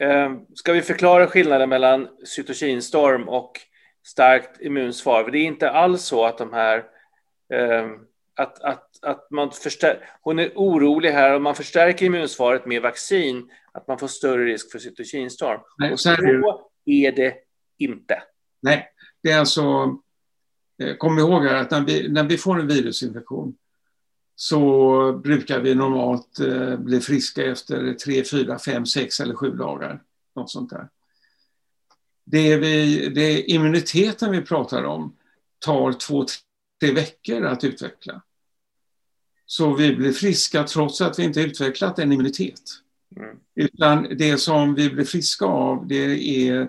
Eh, ska vi förklara skillnaden mellan cytokinstorm och starkt immunsvar? För det är inte alls så att de här eh, att, att, att man förstär, hon är orolig här, om man förstärker immunsvaret med vaccin, att man får större risk för cytokinstorm. Nej, och så är det inte. Nej, det är alltså, kom ihåg här att när vi, när vi får en virusinfektion så brukar vi normalt eh, bli friska efter tre, fyra, fem, sex eller sju dagar. Något sånt där. Det, vi, det immuniteten vi pratar om tar två, tre veckor att utveckla. Så vi blir friska trots att vi inte utvecklat en immunitet. Mm. Utan det som vi blir friska av det är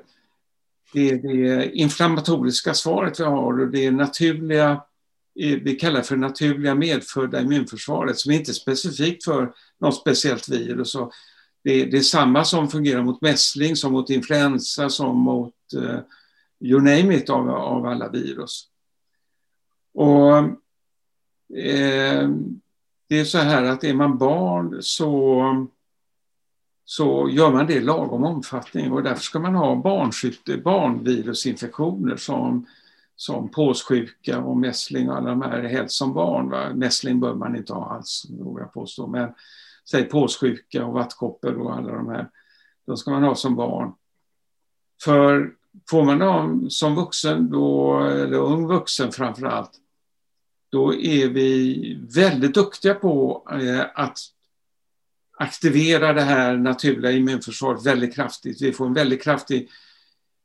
det, är det inflammatoriska svaret vi har och det naturliga vi kallar för naturliga medfödda immunförsvaret som inte är specifikt för något speciellt virus. Och det, det är samma som fungerar mot mässling, som mot influensa, som mot uh, you name it av, av alla virus. Och eh, det är så här att är man barn så, så gör man det i lagom omfattning och därför ska man ha barnvirusinfektioner som som påssjuka och mässling och alla de här helst som barn. Va? Mässling bör man inte ha alls, vågar jag påstå. Men säg påssjuka och vattkoppor och alla de här, de ska man ha som barn. För får man dem som vuxen, då, eller ung vuxen framför allt, då är vi väldigt duktiga på eh, att aktivera det här naturliga immunförsvaret väldigt kraftigt. Vi får en väldigt kraftig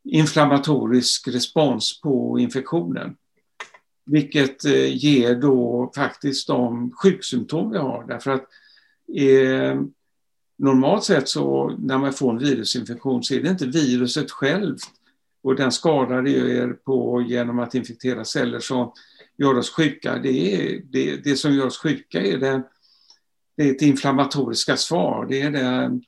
inflammatorisk respons på infektionen. Vilket eh, ger då faktiskt de sjuksymptom vi har. Därför att eh, normalt sett så när man får en virusinfektion så är det inte viruset självt och den skadar er på genom att infektera celler som gör oss sjuka. Det, är, det, det som gör oss sjuka är det, det är ett inflammatoriska svar. Det är det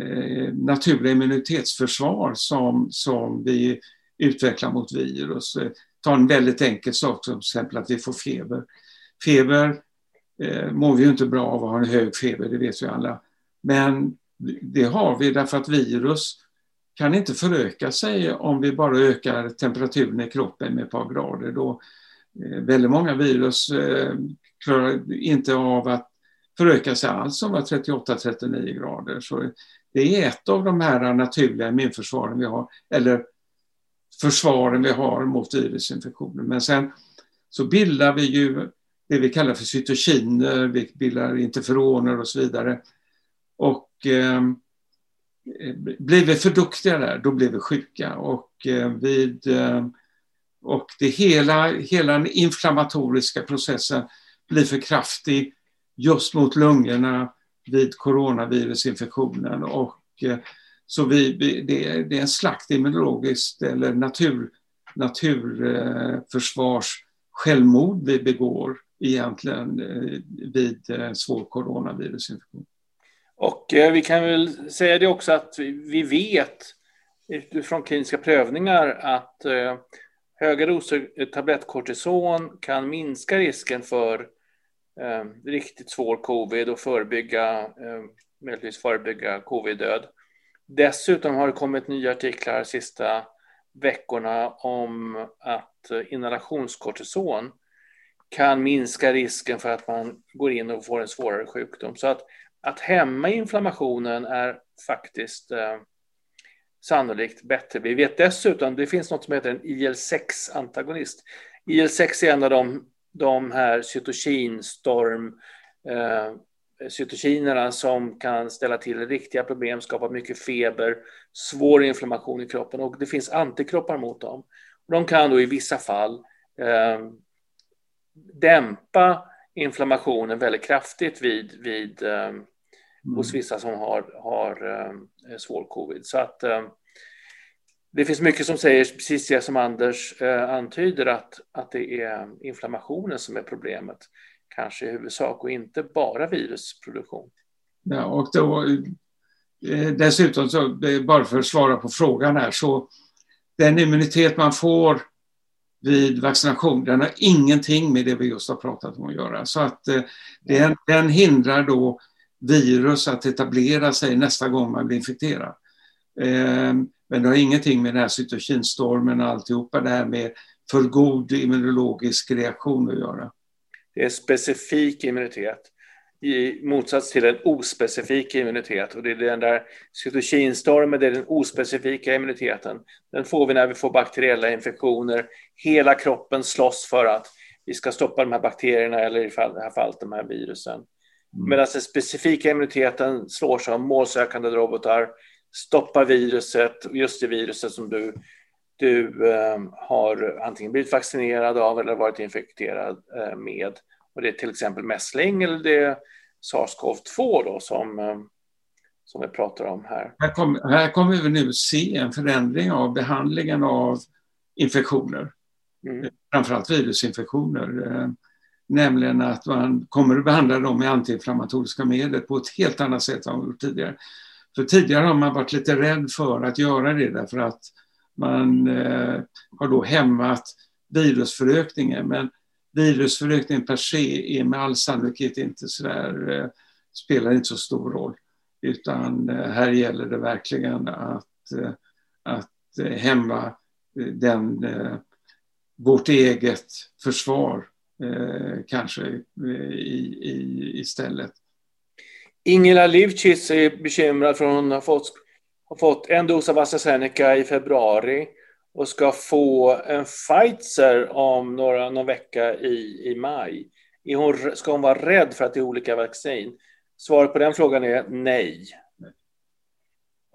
eh, naturliga immunitetsförsvar som, som vi utvecklar mot virus. Ta en väldigt enkel sak som till exempel att vi får feber. Feber eh, mår vi ju inte bra av att ha en hög feber, det vet vi alla. Men det har vi därför att virus kan inte föröka sig om vi bara ökar temperaturen i kroppen med ett par grader. Då, Eh, väldigt många virus eh, klarar inte av att föröka sig alls om 38-39 grader. Så det är ett av de här naturliga immunförsvaren vi har, eller försvaren vi har mot virusinfektioner. Men sen så bildar vi ju det vi kallar för cytokiner, vi bildar interferoner och så vidare. Och eh, blir vi för duktiga där, då blir vi sjuka. Och, eh, vid, eh, och det hela, hela den inflammatoriska processen blir för kraftig just mot lungorna vid coronavirusinfektionen. Och, eh, så vi, det, är, det är en slakt immunologiskt eller natur, naturförsvars eh, självmord vi begår egentligen eh, vid svår coronavirusinfektion. Och vi kan väl säga det också att vi vet utifrån kliniska prövningar att höga doser eh, tablettkortison kan minska risken för eh, riktigt svår covid och förebygga, eh, möjligtvis förebygga covid-död. Dessutom har det kommit nya artiklar de sista veckorna om att eh, inhalationskortison kan minska risken för att man går in och får en svårare sjukdom. Så att, att hämma inflammationen är faktiskt eh, sannolikt bättre. Vi vet dessutom, det finns något som heter en IL-6-antagonist. IL-6 är en av de, de här cytokinstorm eh, cytokinerna som kan ställa till riktiga problem, skapa mycket feber, svår inflammation i kroppen och det finns antikroppar mot dem. De kan då i vissa fall eh, dämpa inflammationen väldigt kraftigt vid, vid eh, mm. hos vissa som har, har eh, svår covid. Så att eh, det finns mycket som säger precis det som Anders eh, antyder att, att det är inflammationen som är problemet kanske i huvudsak och inte bara virusproduktion. Ja, och då, eh, dessutom, så, bara för att svara på frågan här, så den immunitet man får vid vaccination, den har ingenting med det vi just har pratat om att göra. Så att eh, den, den hindrar då virus att etablera sig nästa gång man blir infekterad. Ehm, men det har ingenting med den här cytokinstormen och alltihopa det här med för god immunologisk reaktion att göra. Det är specifik immunitet i motsats till en ospecifik immunitet. Och det är den där cytokinstormen, det är den ospecifika immuniteten. Den får vi när vi får bakteriella infektioner. Hela kroppen slåss för att vi ska stoppa de här bakterierna eller i det här fallet de här virusen. Mm. Medan den specifika immuniteten slår sig av målsökande robotar, stoppar viruset, just det viruset som du du eh, har antingen blivit vaccinerad av eller varit infekterad eh, med. Och det är till exempel mässling eller det är SARS-CoV-2 då som, eh, som vi pratar om här. Här, kom, här kommer vi nu se en förändring av behandlingen av infektioner. Mm. Framförallt virusinfektioner. Nämligen att man kommer att behandla dem med antiinflammatoriska medel på ett helt annat sätt än man gjort tidigare. För tidigare har man varit lite rädd för att göra det därför att man eh, har då hämmat virusförökningen. Men virusförökningen per se är med all sannolikhet inte så där, eh, spelar inte så stor roll. Utan eh, här gäller det verkligen att, eh, att eh, hämma eh, den, eh, vårt eget försvar kanske i, i, istället. Ingela Livcis är bekymrad för hon har fått har fått en dos av AstraZeneca i februari och ska få en Pfizer om några, någon vecka i, i maj. Är hon, ska hon vara rädd för att det är olika vaccin? Svaret på den frågan är nej.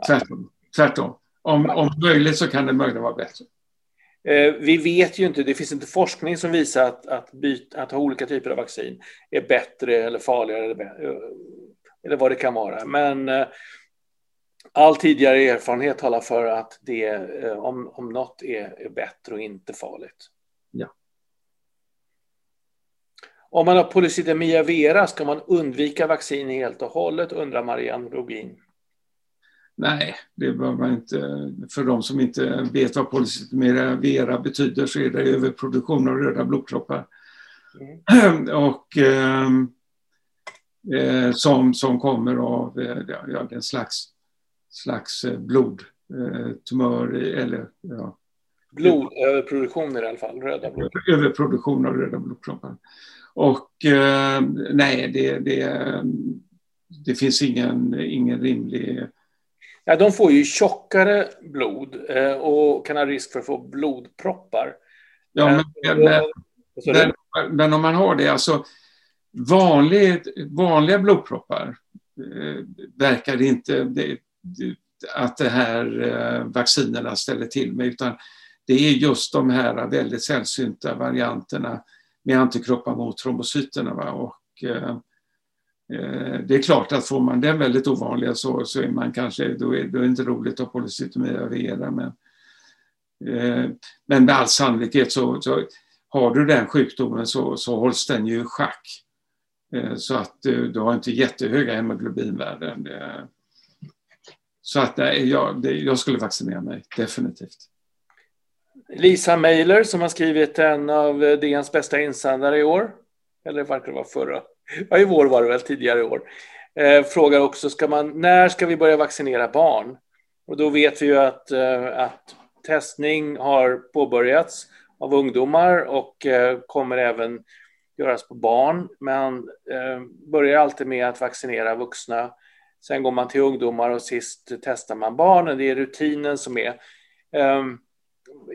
Tvärtom. Tvärtom. Om, om möjligt så kan det möjligen vara bättre. Eh, vi vet ju inte, det finns inte forskning som visar att, att, byta, att ha olika typer av vaccin är bättre eller farligare eller, eller vad det kan vara. Men eh, all tidigare erfarenhet talar för att det, eh, om, om något är, är bättre och inte farligt. Ja. Om man har polycythemia vera, ska man undvika vaccin helt och hållet, undrar Marianne Rogin. Nej, det bör man inte. För de som inte vet vad polycythemia vera betyder så är det överproduktion av röda blodkroppar. Mm. Och eh, eh, som, som kommer av eh, ja, en slags slags eh, blodtumör eller ja, Blodöverproduktion i alla fall, röda blodkroppar. Överproduktion av röda blodkroppar. Och eh, nej, det, det, det finns ingen, ingen rimlig... Ja, de får ju tjockare blod eh, och kan ha risk för att få blodproppar. Ja, men, men, men, men om man har det, alltså vanlig, vanliga blodproppar eh, verkar inte... Det, att det här eh, vaccinerna ställer till med, utan det är just de här väldigt sällsynta varianterna med antikroppar mot trombocyterna. Va? Och, eh, Eh, det är klart att får man den väldigt ovanliga så, så är man kanske, då är, då är det inte roligt att ha polycytomia men, eh, men med all sannolikhet så, så, har du den sjukdomen så, så hålls den ju i schack. Eh, så att du, du har inte jättehöga hemoglobinvärden. Det, så att jag, det, jag skulle vaccinera mig, definitivt. Lisa Mailer som har skrivit en av DNs bästa insändare i år. Eller varför det var förra? Ja, i vår var det väl, tidigare i år. Eh, frågar också, ska man, när ska vi börja vaccinera barn? Och då vet vi ju att, eh, att testning har påbörjats av ungdomar och eh, kommer även göras på barn. Men eh, börjar alltid med att vaccinera vuxna. Sen går man till ungdomar och sist testar man barnen. Det är rutinen som är. Eh,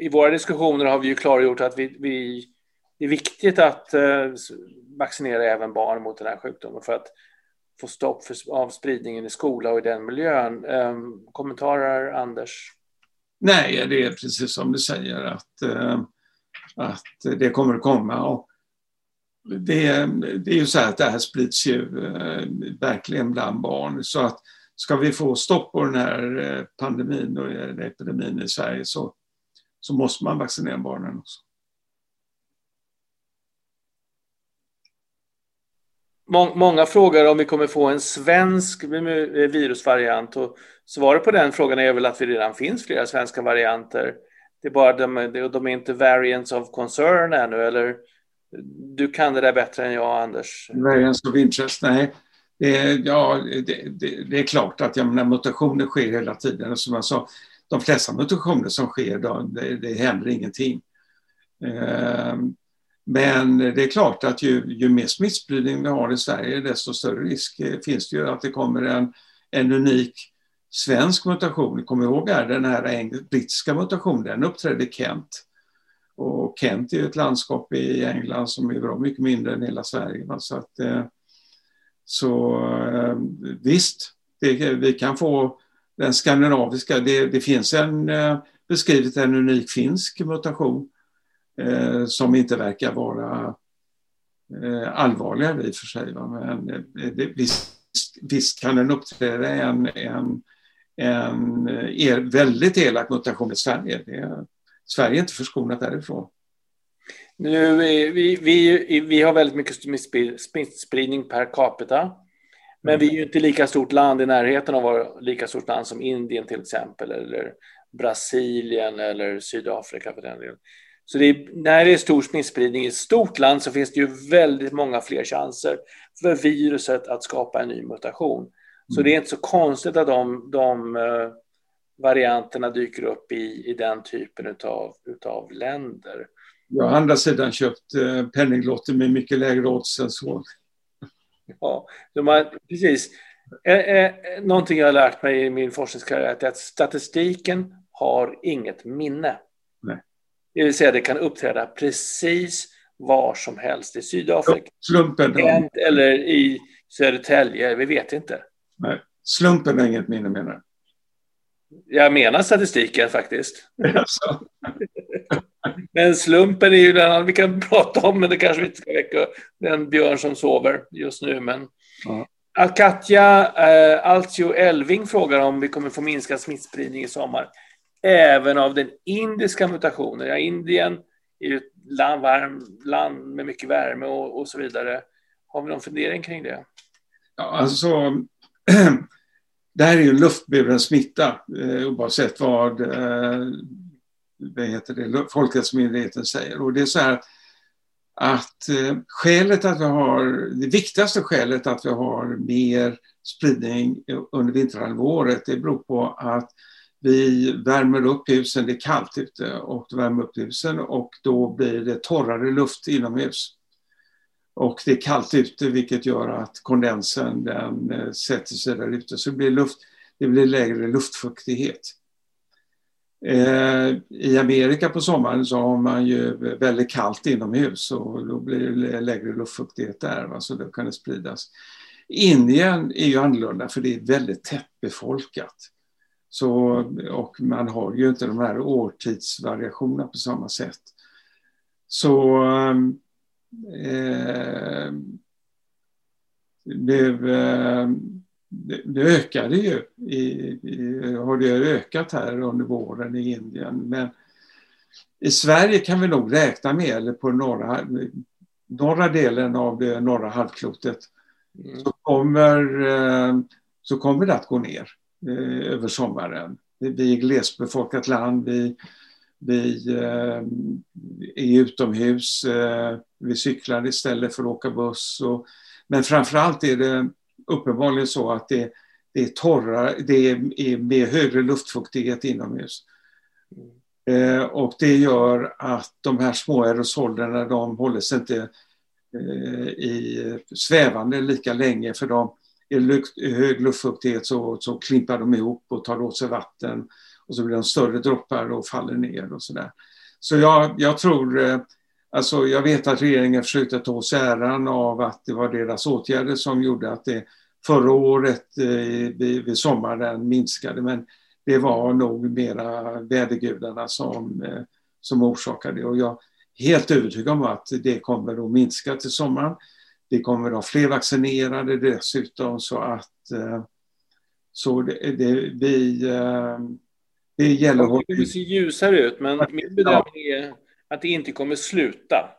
I våra diskussioner har vi ju klargjort att vi, vi det är viktigt att eh, vaccinera även barn mot den här sjukdomen för att få stopp för, av spridningen i skola och i den miljön. Eh, kommentarer, Anders? Nej, det är precis som du säger att, eh, att det kommer att komma. Och det, det är ju så här att det här sprids ju eh, verkligen bland barn. Så att ska vi få stopp på den här eh, pandemin och epidemin i Sverige så, så måste man vaccinera barnen också. Många frågar om vi kommer få en svensk virusvariant och svaret på den frågan är väl att det redan finns flera svenska varianter. Det är bara de, de är inte variants of concern ännu, eller du kan det där bättre än jag, Anders. Variants of interest, nej. Det ja, det, det, det är klart att jag menar, mutationer sker hela tiden. Som jag sa, de flesta mutationer som sker, då, det, det händer ingenting. Ehm, men det är klart att ju, ju mer smittspridning vi har i Sverige, desto större risk eh, finns det ju att det kommer en, en unik svensk mutation. Kom ihåg här, den här brittiska mutationen, den uppträdde i Kent. Och Kent är ju ett landskap i England som är bra mycket mindre än hela Sverige. Så, att, eh, så eh, visst, det, vi kan få den skandinaviska, det, det finns en beskrivet en unik finsk mutation eh, som inte verkar vara eh, allvarligare i och för sig. Va? Men eh, det, visst, visst, kan den uppträda en, en, en eh, er, väldigt elak mutation i Sverige. Det, Sverige är inte förskonat därifrån. Nu, vi, vi, vi har väldigt mycket smittspridning per capita. Men vi är ju inte lika stort land i närheten av att vara lika stort land som Indien till exempel, eller Brasilien eller Sydafrika för den delen. Så det är, när det är stor smittspridning i ett stort land så finns det ju väldigt många fler chanser för viruset att skapa en ny mutation. Så mm. det är inte så konstigt att de, de uh, varianterna dyker upp i, i den typen utav, utav länder. Jag har andra sidan köpt uh, penninglotter med mycket lägre odds än så. Ja, de har, precis. Eh, eh, någonting jag har lärt mig i min forskningskarriär är att statistiken har inget minne. Det vill säga det kan uppträda precis var som helst i Sydafrika. Slumpen. Eller i Södertälje, vi vet inte. Nej, slumpen är inget minne menar du? Jag menar statistiken faktiskt. men slumpen är ju den vi kan prata om, men det kanske vi inte ska väcka den björn som sover just nu. Men... Ja. Katja eh, Altio Elving frågar om vi kommer få minskad smittspridning i sommar även av den indiska mutationen. Ja, Indien är ju ett land, varm, land med mycket värme och, och så vidare. Har vi någon fundering kring det? Ja, alltså, det här är ju luftburen smitta eh, oavsett vad, eh, vad heter det, Folkhälsomyndigheten säger. Och det är så här att eh, skälet att vi har, det viktigaste skälet att vi har mer spridning under vinterhalvåret, det beror på att vi värmer upp husen, det är kallt ute och då värmer upp husen och då blir det torrare luft inomhus. Och det är kallt ute vilket gör att kondensen den eh, sätter sig där ute så det blir, luft, det blir lägre luftfuktighet. Eh, I Amerika på sommaren så har man ju väldigt kallt inomhus och då blir det lägre luftfuktighet där, va? så då kan det spridas. Indien är ju annorlunda för det är väldigt tättbefolkat. Så, och man har ju inte de här årtidsvariationerna på samma sätt. Så eh, det, det ökade ju. I, i, har det ökat här under våren i Indien. Men i Sverige kan vi nog räkna med, eller på norra, norra delen av det norra halvklotet, mm. så, kommer, eh, så kommer det att gå ner. Eh, över sommaren. Vi är glesbefolkat land, vi, vi eh, är utomhus, eh, vi cyklar istället för att åka buss. Och, men framförallt är det uppenbarligen så att det, det är torrare, det är med högre luftfuktighet inomhus. Eh, och det gör att de här små aerosolerna de håller sig inte eh, i svävande lika länge för de i hög luftfuktighet så, så klimpar de ihop och tar åt sig vatten och så blir de större droppar och faller ner och sådär. Så jag, jag tror, eh, alltså jag vet att regeringen försökte ta åt sig äran av att det var deras åtgärder som gjorde att det förra året eh, vid, vid sommaren minskade men det var nog mera vädergudarna som, eh, som orsakade det och jag är helt övertygad om att det kommer att minska till sommaren. Det kommer att ha fler vaccinerade dessutom så att eh, så det, det, vi, det gäller att... Det kommer se ljusare ut men min bedömning är att det inte kommer sluta.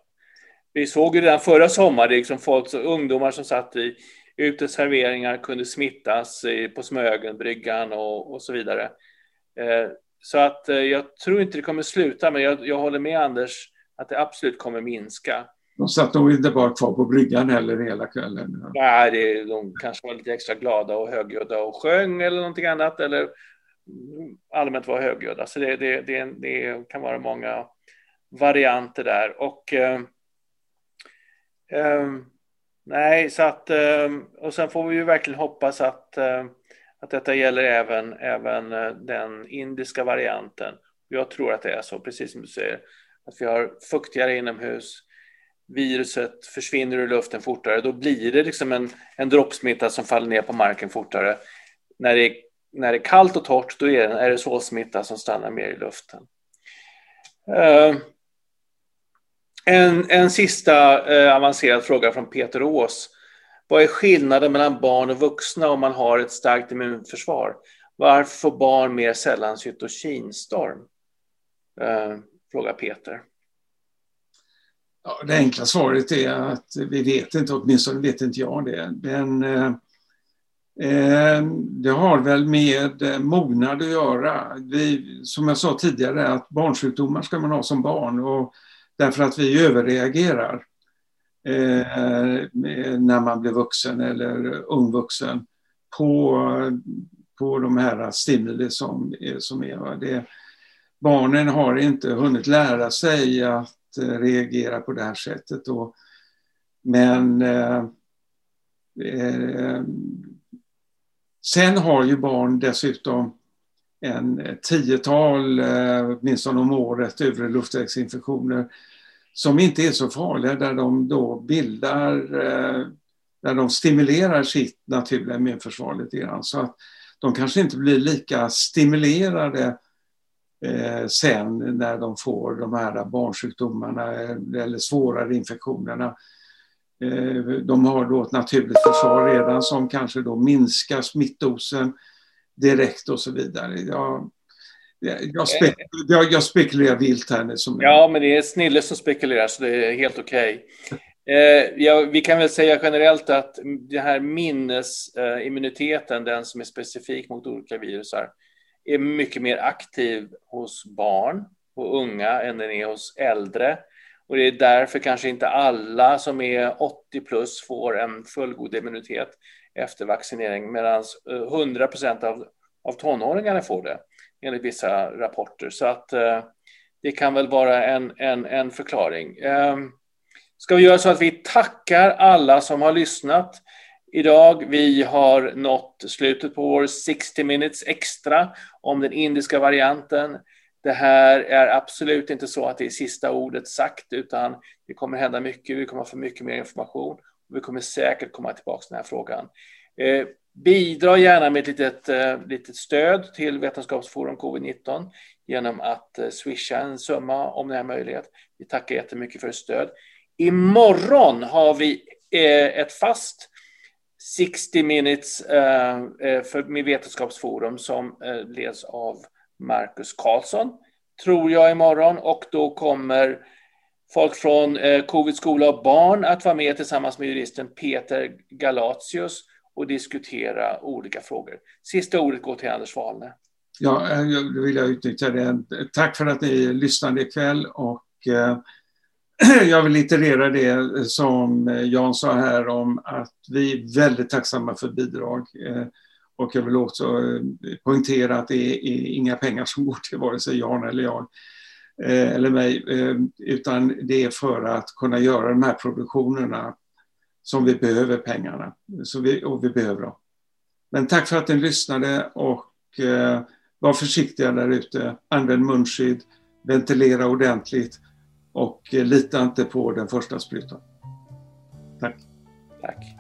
Vi såg ju redan förra sommaren, liksom folk, ungdomar som satt i uteserveringar kunde smittas på Smögenbryggan och, och så vidare. Eh, så att eh, jag tror inte det kommer sluta, men jag, jag håller med Anders att det absolut kommer minska. De satt nog inte bara kvar på bryggan heller hela kvällen. Nej, det, de kanske var lite extra glada och högljudda och sjöng eller någonting annat eller allmänt var högljudda. Så det, det, det, det, kan vara många varianter där. Och eh, eh, Nej, så att, eh, och sen får vi ju verkligen hoppas att, eh, att detta gäller även, även eh, den indiska varianten. Jag tror att det är så, precis som du säger, att vi har fuktigare inomhus, viruset försvinner ur luften fortare, då blir det liksom en, en droppsmitta som faller ner på marken fortare. När det, är, när det är kallt och torrt, då är det en aerosolsmitta som stannar mer i luften. Uh, en, en sista eh, avancerad fråga från Peter Ås. Vad är skillnaden mellan barn och vuxna om man har ett starkt immunförsvar? Varför får barn mer sällan cytokinstorm? Eh, frågar Peter. Ja, det enkla svaret är att vi vet inte, åtminstone vet inte jag det. Den, eh, eh, det har väl med eh, mognad att göra. Vi, som jag sa tidigare, att barnsjukdomar ska man ha som barn. Och Därför att vi överreagerar eh, när man blir vuxen eller ungvuxen på, på de här stimuli som, som är. Det, barnen har inte hunnit lära sig att Eh, reagera på det här sättet. Och, men eh, eh, sen har ju barn dessutom en eh, tiotal, eh, åtminstone om året, övre luftvägsinfektioner som inte är så farliga, där de då bildar, eh, där de stimulerar sitt naturliga immunförsvar lite grann. Så att de kanske inte blir lika stimulerade eh, sen när de får de här barnsjukdomarna eller svårare infektionerna. De har då ett naturligt försvar redan som kanske då minskar smittdosen direkt och så vidare. Jag, jag, spek jag, jag spekulerar vilt här nu. Som ja, men det är Snille som spekulerar så det är helt okej. Okay. Eh, ja, vi kan väl säga generellt att den här minnesimmuniteten, den som är specifik mot olika virusar, är mycket mer aktiv hos barn och unga än den är hos äldre. Och det är därför kanske inte alla som är 80 plus får en fullgod immunitet efter vaccinering medan 100 eh, procent av, av tonåringarna får det enligt vissa rapporter. Så att eh, det kan väl vara en, en, en förklaring. Eh, ska vi göra så att vi tackar alla som har lyssnat idag. Vi har nått slutet på vår 60 minutes extra om den indiska varianten. Det här är absolut inte så att det är sista ordet sagt, utan det kommer hända mycket. Vi kommer få mycket mer information. och Vi kommer säkert komma tillbaka till den här frågan. Eh, bidra gärna med ett litet, eh, litet stöd till Vetenskapsforum covid-19 genom att eh, swisha en summa om det är möjligt. Vi tackar jättemycket för stöd. Imorgon har vi eh, ett fast 60 minutes eh, eh, för, med Vetenskapsforum som eh, leds av Marcus Karlsson, tror jag, imorgon. Och då kommer folk från Covid skola och barn att vara med tillsammans med juristen Peter Galatius och diskutera olika frågor. Sista ordet går till Anders Wahlne. Ja, då vill jag utnyttja det. Tack för att ni lyssnade ikväll och jag vill iterera det eh, som eh, Jan sa här om att vi är väldigt tacksamma för bidrag. Eh, och jag vill också poängtera att det är inga pengar som går till vare sig Jan eller jag eller mig, utan det är för att kunna göra de här produktionerna som vi behöver pengarna. Så vi, och vi behöver dem. Men tack för att ni lyssnade och var försiktiga där ute. Använd munskydd, ventilera ordentligt och eh, lita inte på den första sprutan. Tack. Tack.